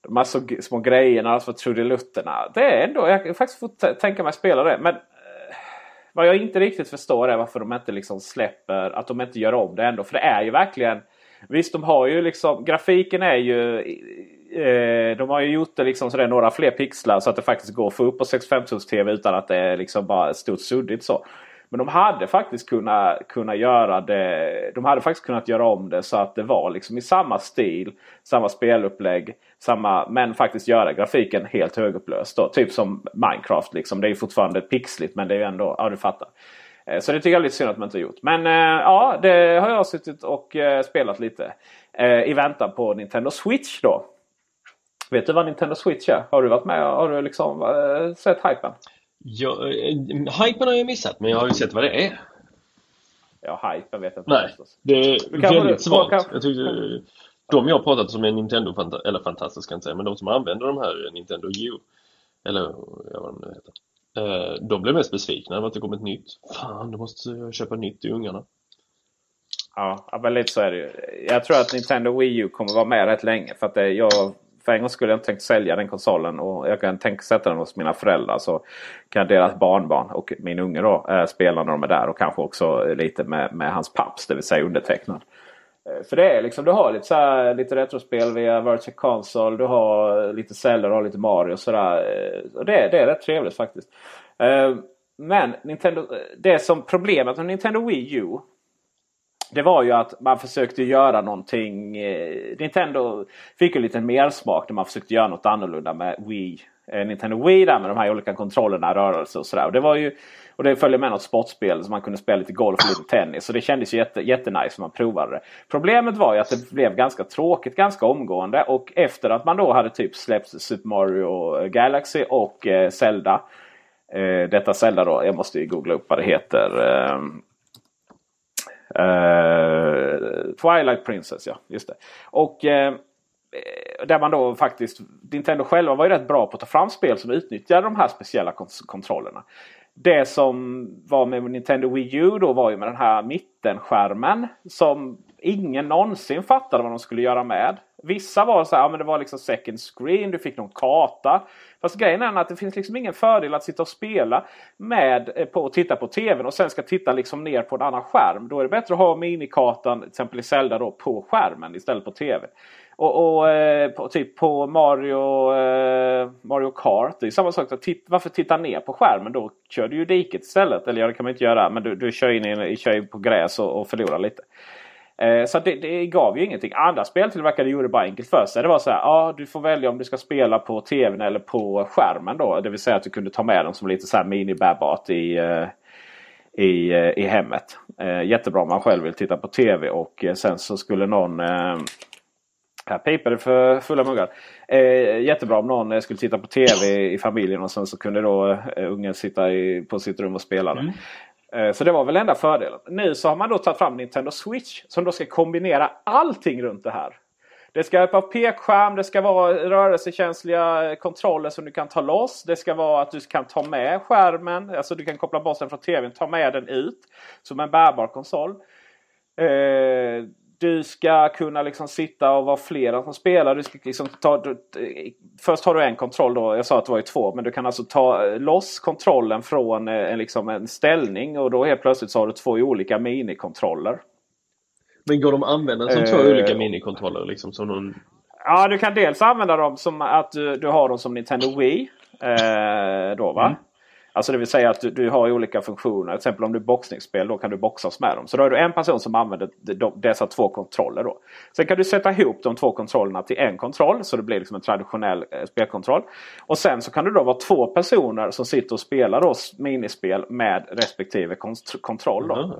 de här så, små grejerna, alltså trudelutterna. Det är ändå, jag kan faktiskt få tänka mig spela det. Men eh, vad jag inte riktigt förstår är varför de inte liksom släpper, att de inte gör om det ändå. För det är ju verkligen Visst, de har ju liksom grafiken är ju eh, de har ju gjort det liksom så det är några fler pixlar så att det faktiskt går att få upp på 65 tums TV utan att det är liksom bara stort suddigt så. Men de hade faktiskt kunnat, kunnat göra det. De hade faktiskt kunnat göra om det så att det var liksom i samma stil, samma spelupplägg, samma, men faktiskt göra grafiken helt högupplöst. Då. Typ som Minecraft. Liksom. Det är fortfarande pixligt men det är ju ändå, ja du fattar. Eh, så det tycker jag är lite synd att man inte har gjort. Men eh, ja, det har jag suttit och eh, spelat lite. I väntan på Nintendo Switch då. Vet du vad Nintendo Switch är? Har du varit med? Har du liksom äh, sett hypen? Ja, äh, hypen har jag missat men jag har ju sett vad det är. Ja, hypen vet jag inte. Nej, det är väldigt svagt. Kan... Jag tyckte, de jag pratat som är Nintendo, fanta eller fantastiska inte säga, men de som använder de här Nintendo U, eller ja, vad de nu heter. Eh, de blev mest besvikna över att det kom ett nytt. Fan, du måste köpa nytt till ungarna. Ja, men lite så är det ju. Jag tror att Nintendo Wii U kommer vara med rätt länge. För att det, jag för en gång skulle jag inte tänkt sälja den konsolen och jag kan tänka sätta den hos mina föräldrar. Så kan deras barnbarn och min unge då eh, spela när de är där och kanske också lite med, med hans paps, det vill säga undertecknad. Eh, för det är liksom, du har lite, så här, lite retrospel via Virtual Console. Du har lite Zelda, du har lite Mario och sådär. Eh, och det, det är rätt trevligt faktiskt. Eh, men Nintendo, det som problemet med Nintendo Wii U det var ju att man försökte göra någonting. Eh, Nintendo fick ju lite mer smak när man försökte göra något annorlunda med Wii. Eh, Nintendo Wii där med de här olika kontrollerna, rörelser och sådär. Och det var ju och det följde med något sportspel så man kunde spela lite golf och lite tennis. Så det kändes ju jätte, jättenice när man provade det. Problemet var ju att det blev ganska tråkigt ganska omgående. Och efter att man då hade typ släppt Super Mario Galaxy och eh, Zelda. Eh, detta Zelda då, jag måste ju googla upp vad det heter. Eh, Uh, Twilight Princess, ja. Just det. Och uh, där man då faktiskt, Nintendo själva var ju rätt bra på att ta fram spel som utnyttjade de här speciella kontrollerna. Det som var med Nintendo Wii U då var ju med den här mittenskärmen som ingen någonsin fattade vad de skulle göra med. Vissa var så här, ja, men det var liksom second screen, du fick någon karta. Fast grejen är att det finns liksom ingen fördel att sitta och spela med eh, på och titta på tvn och sen ska titta liksom ner på en annan skärm. Då är det bättre att ha minikartan, till exempel i Zelda, då, på skärmen istället på tvn. Och, och eh, på, typ på Mario, eh, Mario Kart. Det är samma sak. Titt, varför titta ner på skärmen? Då kör du ju diket istället. Eller ja, det kan man inte göra. Men du, du kör in i, kör på gräs och, och förlorar lite. Eh, så det, det, gav ju ingenting. Andra speltillverkare gjorde det bara enkelt för sig. Det var så här. Ja, du får välja om du ska spela på tvn eller på skärmen. då. Det vill säga att du kunde ta med den som lite så här mini-bärbat i, eh, i, eh, i hemmet. Jättebra om man själv vill titta på tv och sen så skulle någon här piper det för fulla muggar. Eh, jättebra om någon skulle titta på TV i familjen och sen så kunde då eh, ungen sitta i, på sitt rum och spela. Mm. Eh, så det var väl enda fördelen. Nu så har man då tagit fram Nintendo Switch som då ska kombinera allting runt det här. Det ska vara pekskärm, det ska vara rörelsekänsliga kontroller som du kan ta loss. Det ska vara att du kan ta med skärmen, alltså du kan koppla bort den från tvn, ta med den ut som en bärbar konsol. Eh, du ska kunna liksom sitta och vara flera som spelar. Du ska liksom ta, du, först har du en kontroll då. Jag sa att det var ju två. Men du kan alltså ta loss kontrollen från en, eh, liksom en ställning. Och då helt plötsligt så har du två olika minikontroller. Men går de att använda som uh, två olika minikontroller? Liksom, som någon... Ja, du kan dels använda dem som att du, du har dem som Nintendo Wii. Eh, då va? Mm. Alltså det vill säga att du, du har olika funktioner. Till exempel om du boxningsspel då kan du boxas med dem. Så då har du en person som använder dessa två kontroller. Då. Sen kan du sätta ihop de två kontrollerna till en kontroll. Så det blir liksom en traditionell eh, spelkontroll. Och sen så kan det då vara två personer som sitter och spelar då minispel med respektive kontroll. Då. Mm.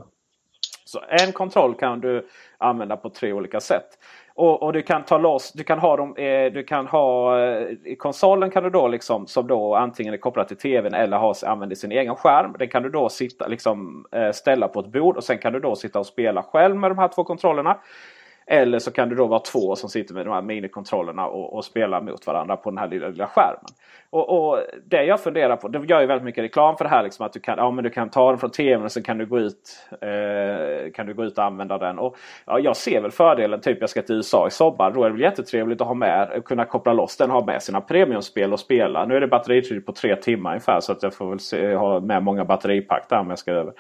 Så en kontroll kan du använda på tre olika sätt. Och, och, du kan ta loss, du kan ha dem, eh, du kan ha eh, i konsolen kan du då liksom som då antingen är kopplad till tvn eller har, använder sin egen skärm. Den kan du då sitta liksom eh, ställa på ett bord och sen kan du då sitta och spela själv med de här två kontrollerna. Eller så kan det då vara två som sitter med de här minikontrollerna och, och spelar mot varandra på den här lilla, lilla skärmen. Och, och, Det jag funderar på, det gör ju väldigt mycket reklam för det här. Liksom, att du kan, ja, men du kan ta den från tvn och så kan du gå ut, eh, kan du gå ut och använda den. Och, ja, jag ser väl fördelen, typ jag ska till USA i sommar. Då är det väl jättetrevligt att ha med, kunna koppla loss den och ha med sina premiumspel och spela. Nu är det batteritid på tre timmar ungefär så att jag får väl se, ha med många batteripack där om jag ska över.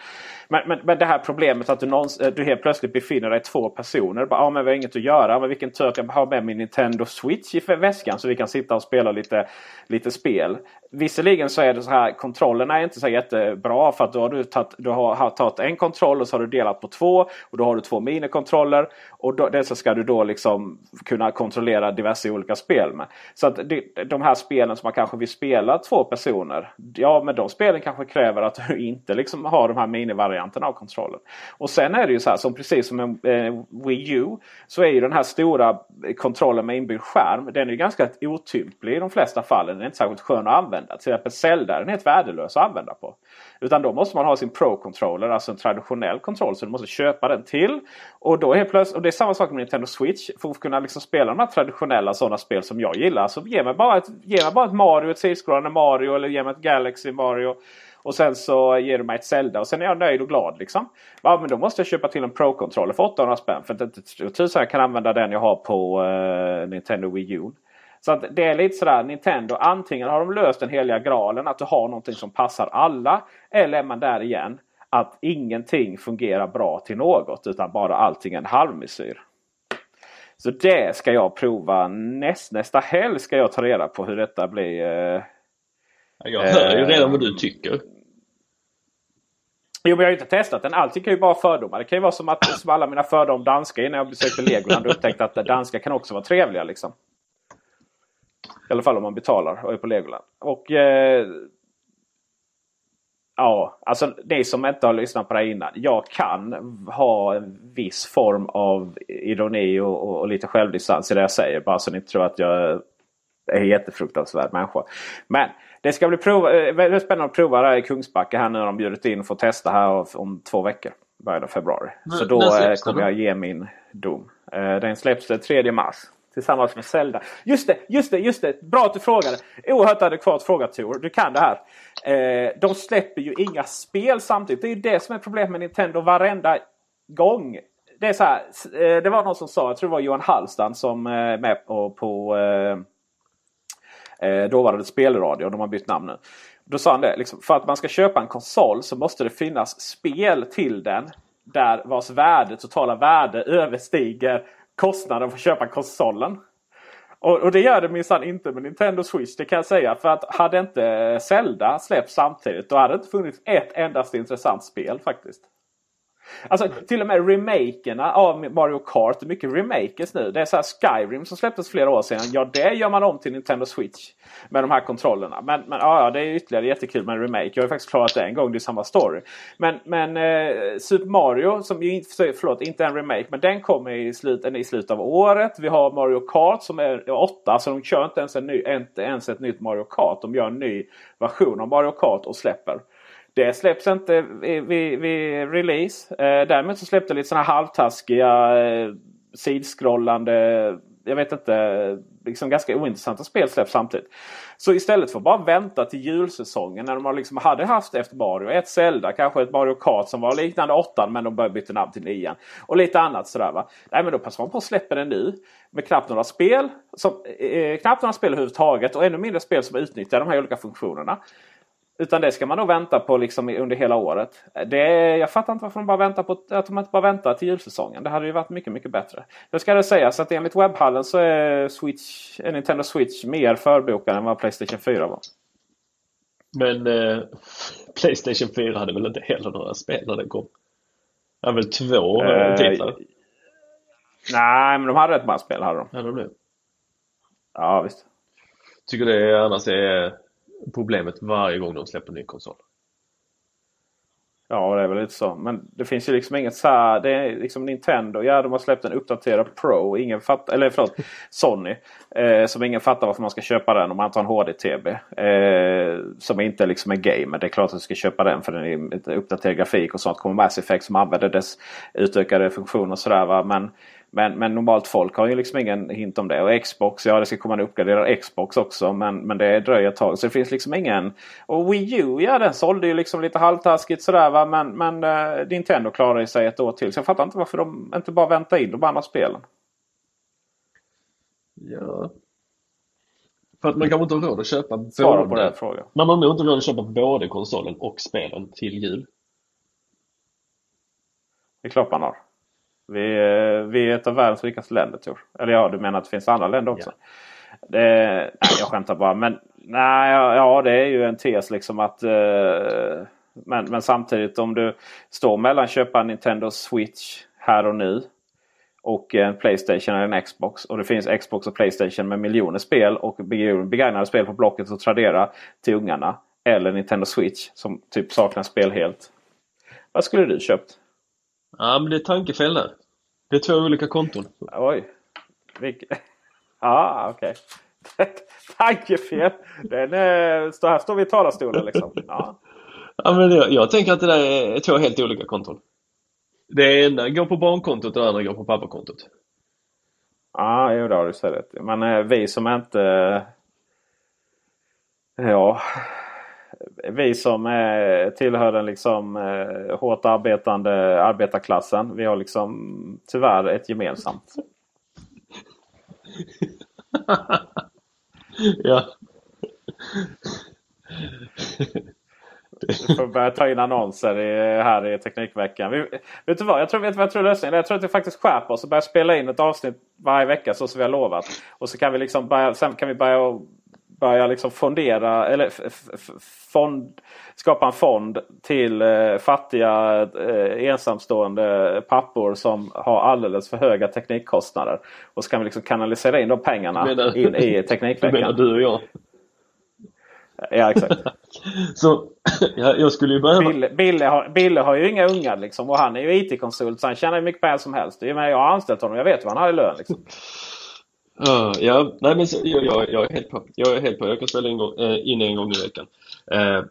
Men, men, men det här problemet att du, någons, du helt plötsligt befinner dig två personer. Bara, ja, men vi har inget att göra. Men vilken tur att jag har med min Nintendo Switch i väskan så vi kan sitta och spela lite, lite spel. Visserligen så är det så här, kontrollerna är inte så jättebra för att då har du tagit, du har tagit en kontroll och så har du delat på två. Och då har du två minikontroller. Och då, dessa ska du då liksom kunna kontrollera diverse olika spel med. Så att det, de här spelen som man kanske vill spela två personer. Ja, men de spelen kanske kräver att du inte liksom har de här minivarianterna av kontrollen. Och sen är det ju så här, som precis som en eh, Wii U. Så är ju den här stora kontrollen med inbyggd skärm. Den är ganska otymplig i de flesta fallen. Den är inte särskilt skön att använda. Till exempel Zelda den är helt värdelös att använda på. Utan då måste man ha sin Pro-controller, alltså en traditionell kontroll. Så du måste köpa den till. Och, då helt plötsligt, och det är samma sak med Nintendo Switch. För att kunna liksom spela de här traditionella sådana spel som jag gillar. Så ge mig bara ett, ge mig bara ett Mario, ett sidskrollande Mario eller ge mig ett Galaxy Mario. Och sen så ger du mig ett Zelda och sen är jag nöjd och glad. Liksom. Ja, men då måste jag köpa till en Pro-controller för 800 spänn. För att inte tusan jag kan använda den jag har på uh, Nintendo Wii U. Så att det är lite sådär Nintendo. Antingen har de löst den heliga graalen att du har någonting som passar alla. Eller är man där igen. Att ingenting fungerar bra till något utan bara allting är en halvmesyr. Så det ska jag prova näst, nästa helg ska jag ta reda på hur detta blir. Eh, jag hör ju redan vad du tycker. Jo men jag har ju inte testat den. Allting kan ju vara fördomar. Det kan ju vara som att som alla mina fördomar om danska innan jag besökte Legoland och upptäckte att danska kan också vara trevliga. Liksom. I alla fall om man betalar och är på Legoland. Och eh, Ja, alltså ni som inte har lyssnat på det innan. Jag kan ha en viss form av ironi och, och, och lite självdistans i det jag säger. Bara så ni inte tror att jag är en jättefruktansvärd människa. Men det ska bli prova, eh, väldigt spännande att prova det här i Kungsbacka här nu när de bjudit in för att testa här om två veckor. Början av februari. Men, så då eh, kommer jag ge min dom. Eh, den släpps den 3 mars. Tillsammans med Zelda. Just det, just det, just det! Bra att du frågade! Oerhört adekvat fråga Tor. Du kan det här. Eh, de släpper ju inga spel samtidigt. Det är ju det som är problemet med Nintendo varenda gång. Det är så här, eh, det var någon som sa, jag tror det var Johan Hallstan som är med på, på eh, eh dåvarande spelradio. De har bytt namn nu. Då sa han det, liksom, för att man ska köpa en konsol så måste det finnas spel till den. Där vars värde, totala värde överstiger kostnaden för att köpa konsolen. Och, och det gör det minsann inte med Nintendo Switch, det kan jag säga. För att hade inte Zelda släppts samtidigt då hade det inte funnits ett endast intressant spel faktiskt. Alltså till och med remakerna av Mario Kart. Det är mycket remakes nu. Det är så här Skyrim som släpptes flera år sedan. Ja, det gör man om till Nintendo Switch. Med de här kontrollerna. Men, men ja, det är ytterligare jättekul med en remake. Jag har faktiskt klarat det en gång. Det är samma story. Men, men eh, Super Mario, som ju förlåt, inte en remake. Men den kommer i, slut, i slutet av året. Vi har Mario Kart som är åtta. Så de kör inte ens, en ny, inte ens ett nytt Mario Kart. De gör en ny version av Mario Kart och släpper. Det släpps inte vid, vid, vid release. Eh, däremot så släppte lite sådana halvtaskiga eh, sidskrollande, jag vet inte, liksom ganska ointressanta spel släpps samtidigt. Så istället för att bara vänta till julsäsongen när de liksom hade haft efter Mario ett Zelda, kanske ett Mario Kart som var liknande 8 men de började byta namn till 9. Och lite annat sådär va. Nej men då passar man på att släppa den nu. Med knappt några spel. Som, eh, knappt några spel överhuvudtaget och ännu mindre spel som utnyttjar de här olika funktionerna. Utan det ska man då vänta på liksom under hela året. Det, jag fattar inte varför de bara väntar på att de inte bara väntar till julsäsongen. Det hade ju varit mycket, mycket bättre. Det ska det sägas att enligt webbhallen så är, Switch, Nintendo Switch mer förbokad än vad Playstation 4 var. Men eh, Playstation 4 hade väl inte heller några spel när den kom? Det hade väl två eh, titlar? Nej, men de hade rätt många spel. Hade de. Hade de det? Ja, visst. Tycker det annars är problemet varje gång de släpper en ny konsol. Ja, det är väl lite så. Men det finns ju liksom inget så här, Det är liksom Nintendo. Ja, de har släppt en uppdaterad Pro. Ingen fatt, eller förlåt, Sony. Eh, som ingen fattar varför man ska köpa den om man har en HD-TV. Eh, som inte liksom är gamer. Det är klart att du ska köpa den för den är uppdaterad grafik och sånt. kommer Mass Effect som använder dess utökade funktioner och sådär. Va? Men men, men normalt folk har ju liksom ingen hint om det. Och Xbox, ja det ska komma en uppgraderad Xbox också. Men, men det dröjer ett tag. Så det finns liksom ingen... Och Wii U, ja den sålde ju liksom lite halvtaskigt sådär va. Men, men uh, Nintendo klarade sig ett år till. Så jag fattar inte varför de inte bara väntar in de andra spelen. Ja. För att man kanske inte har råd att köpa Svara både... på frågan. Man har nog inte råd att köpa både konsolen och spelen till jul. Det är klart man har. Vi, eh, vi är ett av världens rikaste länder jag. Eller ja, du menar att det finns andra länder också? Det, nej, jag skämtar bara. Men nej, ja, ja, det är ju en tes liksom att... Eh, men, men samtidigt om du står mellan köpa en Nintendo Switch här och nu och en Playstation eller en Xbox. Och det finns Xbox och Playstation med miljoner spel och begagnade spel på Blocket och Tradera till ungarna. Eller Nintendo Switch som typ saknar spel helt. Vad skulle du köpt? Ja, men det är tankefel där. Det är två olika konton. Oj. Vilk... Ja, okej. Okay. Tankefel. Den är... Står här står vi i talarstolen liksom. Ja. ja men det, jag tänker att det där är två helt olika konton. Det ena går på barnkontot och det andra går på pappakontot. Ja, jo det har du sett Men eh, vi som inte... Ja, vi som eh, tillhör den liksom eh, hårt arbetande arbetarklassen. Vi har liksom tyvärr ett gemensamt. ja. Du får börja ta in annonser i, här i Teknikveckan. Vi, vet du vad? Jag tror, vet vad jag tror lösningen Jag tror att vi faktiskt skärper oss och börjar spela in ett avsnitt varje vecka så som vi har lovat. Och så kan vi liksom börja, sen kan vi börja börja liksom fondera eller fond, skapa en fond till eh, fattiga eh, ensamstående pappor som har alldeles för höga teknikkostnader. Och så kan vi liksom kanalisera in de pengarna menar, in i Teknikveckan. menar du och jag? Ja exakt. så ja, jag skulle ju behöva... Bille, Bille, har, Bille har ju inga ungar liksom och han är ju IT-konsult så han tjänar ju mycket pengar som helst. Jag har anställt honom, jag vet vad han har i lön. Liksom. Uh, ja, nej men så, jag, jag, jag, är helt på. Jag är helt på. Jag kan spela in, gång, äh, in en gång i veckan. Uh,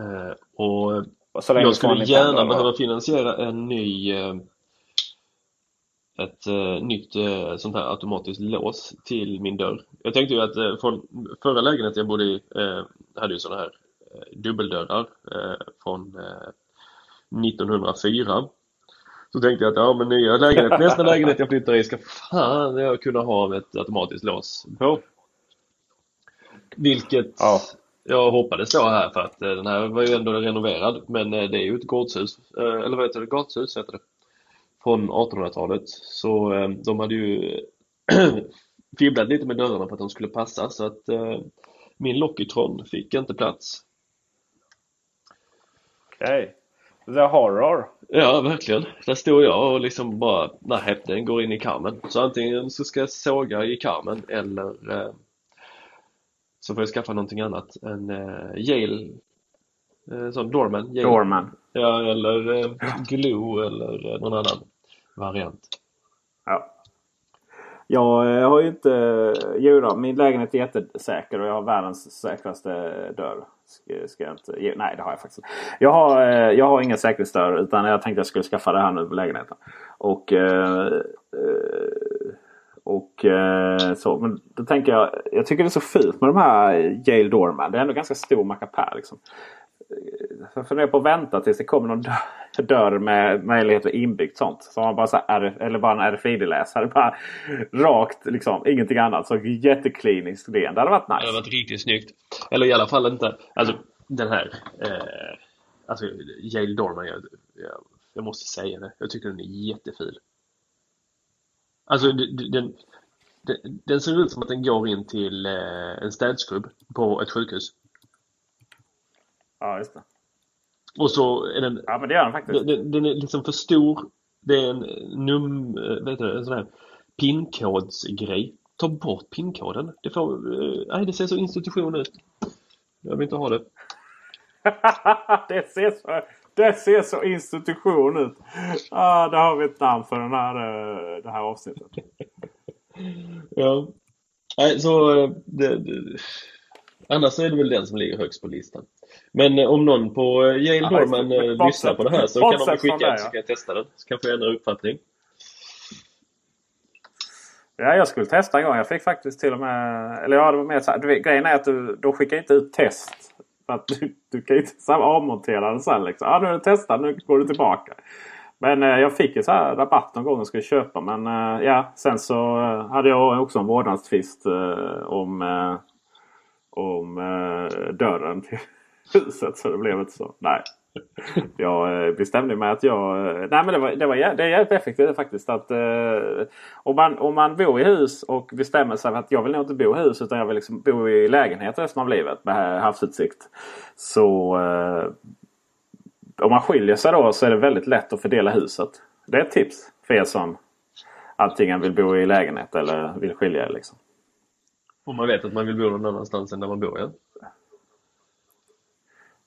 uh, och, och jag skulle gärna behöva finansiera en ny ett nytt sånt här automatiskt lås till min dörr. Jag tänkte ju att från förra lägenheten jag bodde i hade ju sådana här dubbeldörrar från 1904 så tänkte jag att ja men nya lägenhet, nästa lägenhet jag flyttar i ska fan jag kunna ha ett automatiskt lås på. Vilket ja. jag hoppades då här för att eh, den här var ju ändå renoverad men eh, det är ju ett gårdshus, eh, eller vad heter det, gatshus heter det. Från 1800-talet. Så de hade ju fibblat lite med dörrarna för att de skulle passa så att min Lockytron fick inte plats. Okej. Okay. The Horror. Ja, verkligen. Där står jag och liksom bara, nej, den går in i karmen. Så antingen så ska jag såga i karmen eller eh, så får jag skaffa någonting annat. En eh, Yale, eh, sån Dorman. Yale. Dorman. Ja, eller eh, Glue eller eh, någon annan variant. Ja. Jag eh, har ju inte... Eh, jo då, min lägenhet är jättesäker och jag har världens säkraste dörr. Ska, jag inte, nej, det har jag faktiskt inte. Jag har, eh, jag har ingen säkerhetsdörr utan jag tänkte jag skulle skaffa det här nu på lägenheten. Och, och så. Men då tänker jag, jag tycker det är så fult med de här Yale Dorman. Det är ändå ganska stor mackapär liksom. Jag funderar på att vänta tills det kommer någon dörr med möjlighet att inbyggt sånt. Så man bara så här, eller bara en RFID-läsare. Bara rakt liksom, ingenting annat. Så jättekliniskt ren. Det hade varit nice. Det hade varit riktigt snyggt. Eller i alla fall inte, alltså den här eh, Alltså Yale Dorman, jag, jag, jag, måste säga det. Jag tycker den är jättefil. Alltså den, den, den ser ut som att den går in till eh, en städskrubb på ett sjukhus. Ja, just det. Och så är den... Ja, men det gör den faktiskt. Den, den är liksom för stor. Det är en num... Vet du, en sån här pinkodsgrej. Ta bort pinkoden. Det får... Eh, nej, det ser så institution ut. Jag vill inte ha det. det, ser så, det ser så institution ut. Ah, där har vi ett namn för den här, eh, det här avsnittet. ja. Nej, så... Eh, det, det, annars är det väl den som ligger högst på listan. Men eh, om någon på eh, Yale Dorman eh, lyssnar på det här så kan de skicka det, så kan jag testa den. Så kanske jag ändrar uppfattning. Ja, jag skulle testa en gång. Jag fick faktiskt till och med... Eller ja, det var mer så här, du, Grejen är att du, de skickar inte ut test. För att du, du kan inte avmontera den sen. Liksom. Ja, nu är det testat. Nu går du tillbaka. Men eh, jag fick ju så här rabatt någon gång och skulle köpa. Men eh, ja, sen så eh, hade jag också en vårdnadstvist om, om eh, dörren till huset. Så det blev inte så. Nej, jag eh, bestämde mig att jag... Eh, nej men det, var, det, var, det är jävligt effektivt faktiskt. Att, eh, om, man, om man bor i hus och bestämmer sig för att jag vill nog inte bo i hus utan jag vill liksom bo i lägenhet resten av livet med havsutsikt. Så eh, om man skiljer sig då så är det väldigt lätt att fördela huset. Det är ett tips för er som antingen vill bo i lägenhet eller vill skilja er. Liksom. Om man vet att man vill bo någon annanstans än där man bor, ja.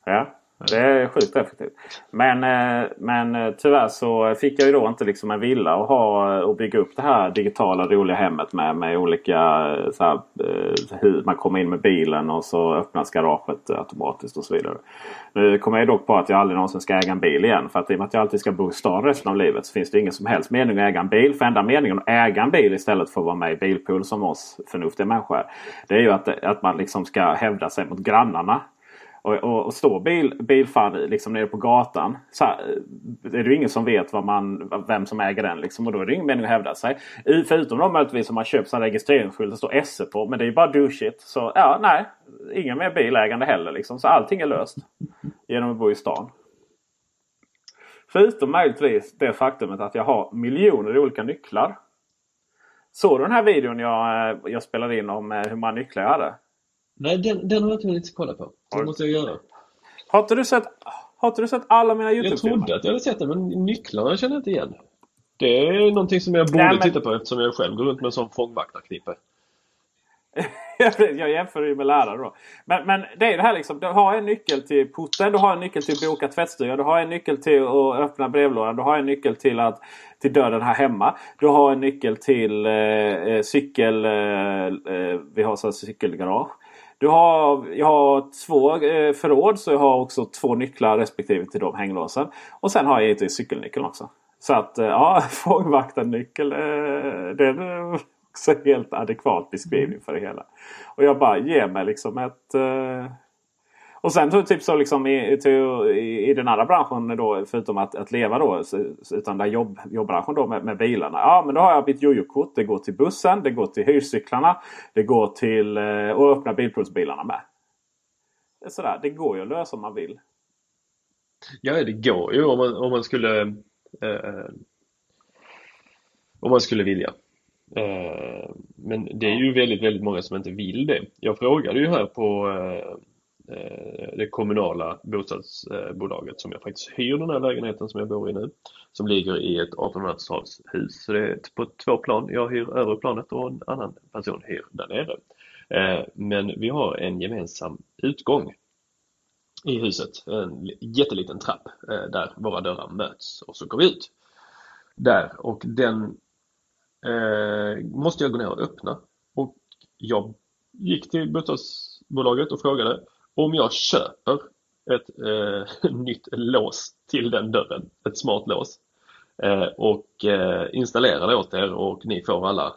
Ja, det är sjukt effektivt. Men, eh, men eh, tyvärr så fick jag ju då inte liksom en villa och, ha, eh, och bygga upp det här digitala roliga hemmet med, med olika så här, hur man kommer in med bilen och så öppnas garaget automatiskt och så vidare. Nu kommer jag dock på att jag aldrig någonsin ska äga en bil igen. För att i och med att jag alltid ska bo i stan resten av livet så finns det ingen som helst mening att äga en bil. För enda meningen att äga en bil istället för att vara med i bilpool som oss förnuftiga människor är. Det är ju att, att man liksom ska hävda sig mot grannarna. Och, och, och står bil, bilfan liksom nere på gatan. Så här, eh, är det ju ingen som vet vad man, vem som äger den. Liksom, och då är det ingen mening att hävda sig. I- Förutom de möjligtvis om man köper en registreringsskylt det står SE på. Men det är ju bara douchigt. Så ja, nej. Ingen mer bilägande heller. Liksom. Så allting är löst. Genom att bo i stan. Förutom möjligtvis det faktumet att jag har miljoner olika nycklar. Såg du den här videon jag, eh, jag spelade in om eh, hur många nycklar jag hade? Nej, den, den har jag inte hunnit kolla på. Det måste jag göra. Har inte du sett, har inte du sett alla mina Jag Youtube-filmer? trodde att jag hade sett det, men nycklarna känner jag inte igen. Det är någonting som jag borde Nej, men- titta på eftersom jag själv går runt med en sån fångvaktarknippe. jag jämför ju med lärare då. Men, men det är det här liksom. Du har en nyckel till porten. Du har en nyckel till att boka tvättstuga. Du har en nyckel till att öppna brevlådan. Du har en nyckel till, att, till dörren här hemma. Du har en nyckel till eh, eh, cykel... Eh, eh, vi har så cykelgarage. Du har, jag har två eh, förråd så jag har också två nycklar respektive till de hänglåsen. Och sen har jag givetvis cykelnyckeln också. Så att eh, ja, fångvaktarnyckel. Eh, det är också helt adekvat beskrivning för det hela. Och jag bara ger mig liksom ett... Och sen typ så liksom i, till, i, i den andra branschen då förutom att, att leva då. Utan där jobb, jobbbranschen då med, med bilarna. Ja men då har jag mitt jojo-kort. Det går till bussen. Det går till hyrcyklarna. Det går till eh, att och öppna bilprovsbilarna med. Det är sådär. Det går ju att lösa om man vill. Ja, det går ju om man, om man skulle eh, eh om man skulle vilja. Eh, men det är ju väldigt, väldigt många som inte vill det. Jag frågade ju här på eh, Eh, det kommunala bostadsbolaget som jag faktiskt hyr den här lägenheten som jag bor i nu. Som ligger i ett 1800-talshus. Så det är på två plan. Jag hyr övre planet och en annan person hyr där nere. Eh, men vi har en gemensam utgång i huset. En jätteliten trapp eh, där våra dörrar möts och så går vi ut. Där och den måste jag gå ner och öppna. Och jag gick till bostadsbolaget och frågade om jag köper ett eh, nytt lås till den dörren, ett smart lås. Eh, och eh, installerar det åt er och ni får alla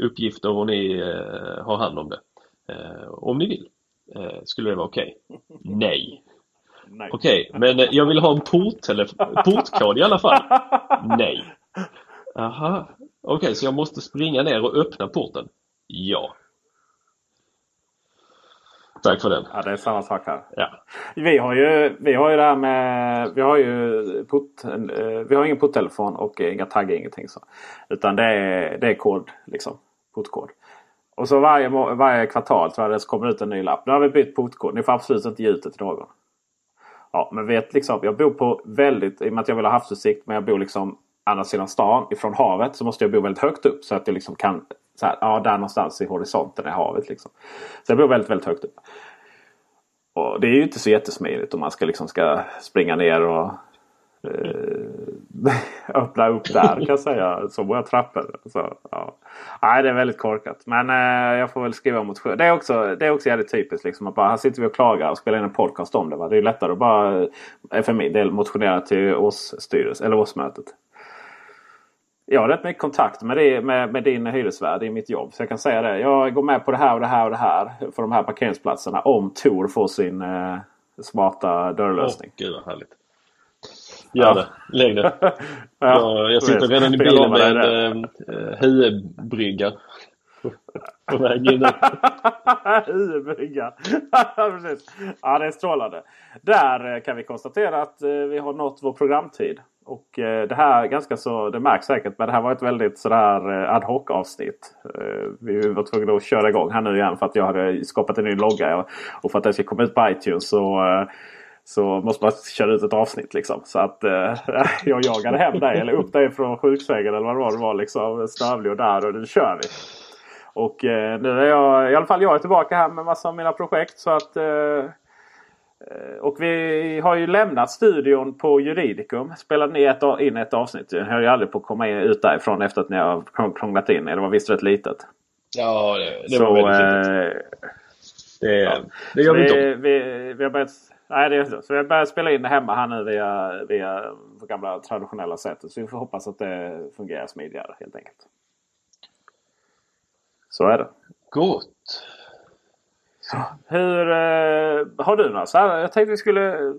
uppgifter och ni eh, har hand om det. Eh, om ni vill. Eh, skulle det vara okej? Nej. Nej. Okej, men eh, jag vill ha en porttelef- portkod i alla fall. Nej. Aha. Okej, så jag måste springa ner och öppna porten? Ja. Tack för den. Ja, det är samma sak här. Ja. Vi har ju, vi har ju det här med... Vi har ju port, eh, vi har ingen porttelefon och inga taggar, ingenting så. Utan det är, det är kod, liksom. Portkod. Och så varje, varje kvartal tror jag det kommer ut en ny lapp. Nu har vi bytt portkod. Ni får absolut inte ge ut det till någon. Ja, men vet liksom, jag bor på väldigt, i och med att jag vill ha havsutsikt, men jag bor liksom andra sidan stan ifrån havet så måste jag bo väldigt högt upp så att jag liksom kan, så här, ja där någonstans i horisonten är havet liksom. Så jag bor väldigt, väldigt högt upp. Och det är ju inte så jättesmidigt om man ska liksom ska springa ner och eh, öppna upp där kan jag säga. Så många trappor. Så, ja. Nej, det är väldigt korkat. Men eh, jag får väl skriva motion. Det är också, det är också jävligt typiskt. Liksom, att bara, här sitter vi och klagar och spelar in en podcast om det. Va? Det är lättare att bara, eh, för min del, motionera till årsstyrelsen eller årsmötet. Jag har rätt mycket kontakt med, det, med, med din hyresvärd i mitt jobb. Så jag kan säga det. Jag går med på det här och det här och det här. För de här parkeringsplatserna. Om Tor får sin eh, smarta dörrlösning. Åh, gud vad härligt. Gör det. Lägg det. Ja, jag, jag sitter redan i bilen med en eh, HUE-brygga. på väg in. Huvudbrygga. Precis. Ja, det är strålande. Där eh, kan vi konstatera att eh, vi har nått vår programtid. Och eh, det här ganska så, det märks säkert, men det här var ett väldigt sådär eh, ad hoc avsnitt. Eh, vi var tvungna att köra igång här nu igen för att jag hade skapat en ny logga. Och för att den ska komma ut på iTunes så eh, så måste man köra ut ett avsnitt. Liksom. Så att eh, jag jagade hem dig eller upp dig från sjuksängen eller vad det var. Det var liksom stövlig och där och nu kör vi. Och eh, nu är jag, i alla fall jag är tillbaka här med massa av mina projekt. Så att, eh och vi har ju lämnat studion på Juridicum. Spelade ni ett, in ett avsnitt. Jag höll ju aldrig på att komma ut därifrån efter att ni har krånglat in er. Det var visst rätt litet. Ja, det, det var väldigt litet. Eh, det, ja. det gör vi inte vi, vi, vi har börjat Nej, det är så. Så jag börjar spela in det hemma här nu via, via det gamla traditionella sättet. Så vi får hoppas att det fungerar smidigare helt enkelt. Så är det. Gott! Hur eh, har du några så här? Jag tänkte vi skulle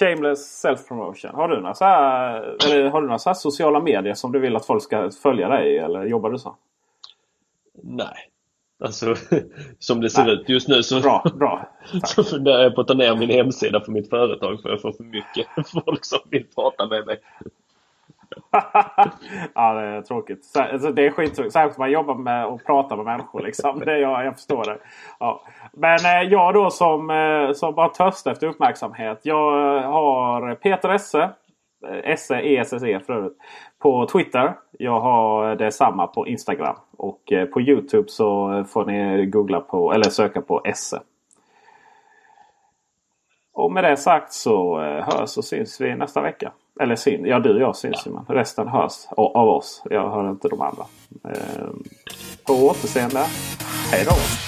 Shameless self-promotion. Har du några så här, eller har du några så sociala medier som du vill att folk ska följa dig Eller jobbar du så? Nej. Alltså som det ser Nej. ut just nu så, bra, bra. så funderar jag på att ta ner min hemsida för mitt företag för jag får för mycket folk som vill prata med mig. ja, det är tråkigt. Alltså, det är skittråkigt. Särskilt när man jobbar med och pratar med människor. Liksom. Det, jag, jag förstår det. Ja. Men eh, jag då som, eh, som bara törstar efter uppmärksamhet. Jag eh, har Peter Esse. Eh, Esse, ESSE för övrigt. På Twitter. Jag har detsamma på Instagram. Och eh, på Youtube så får ni googla på eller söka på Esse. Och med det sagt så eh, hörs och syns vi nästa vecka. Eller syn, ja du och jag syns ju men resten hörs av oss. Jag hör inte de andra. Eh, på återseende. Hej då!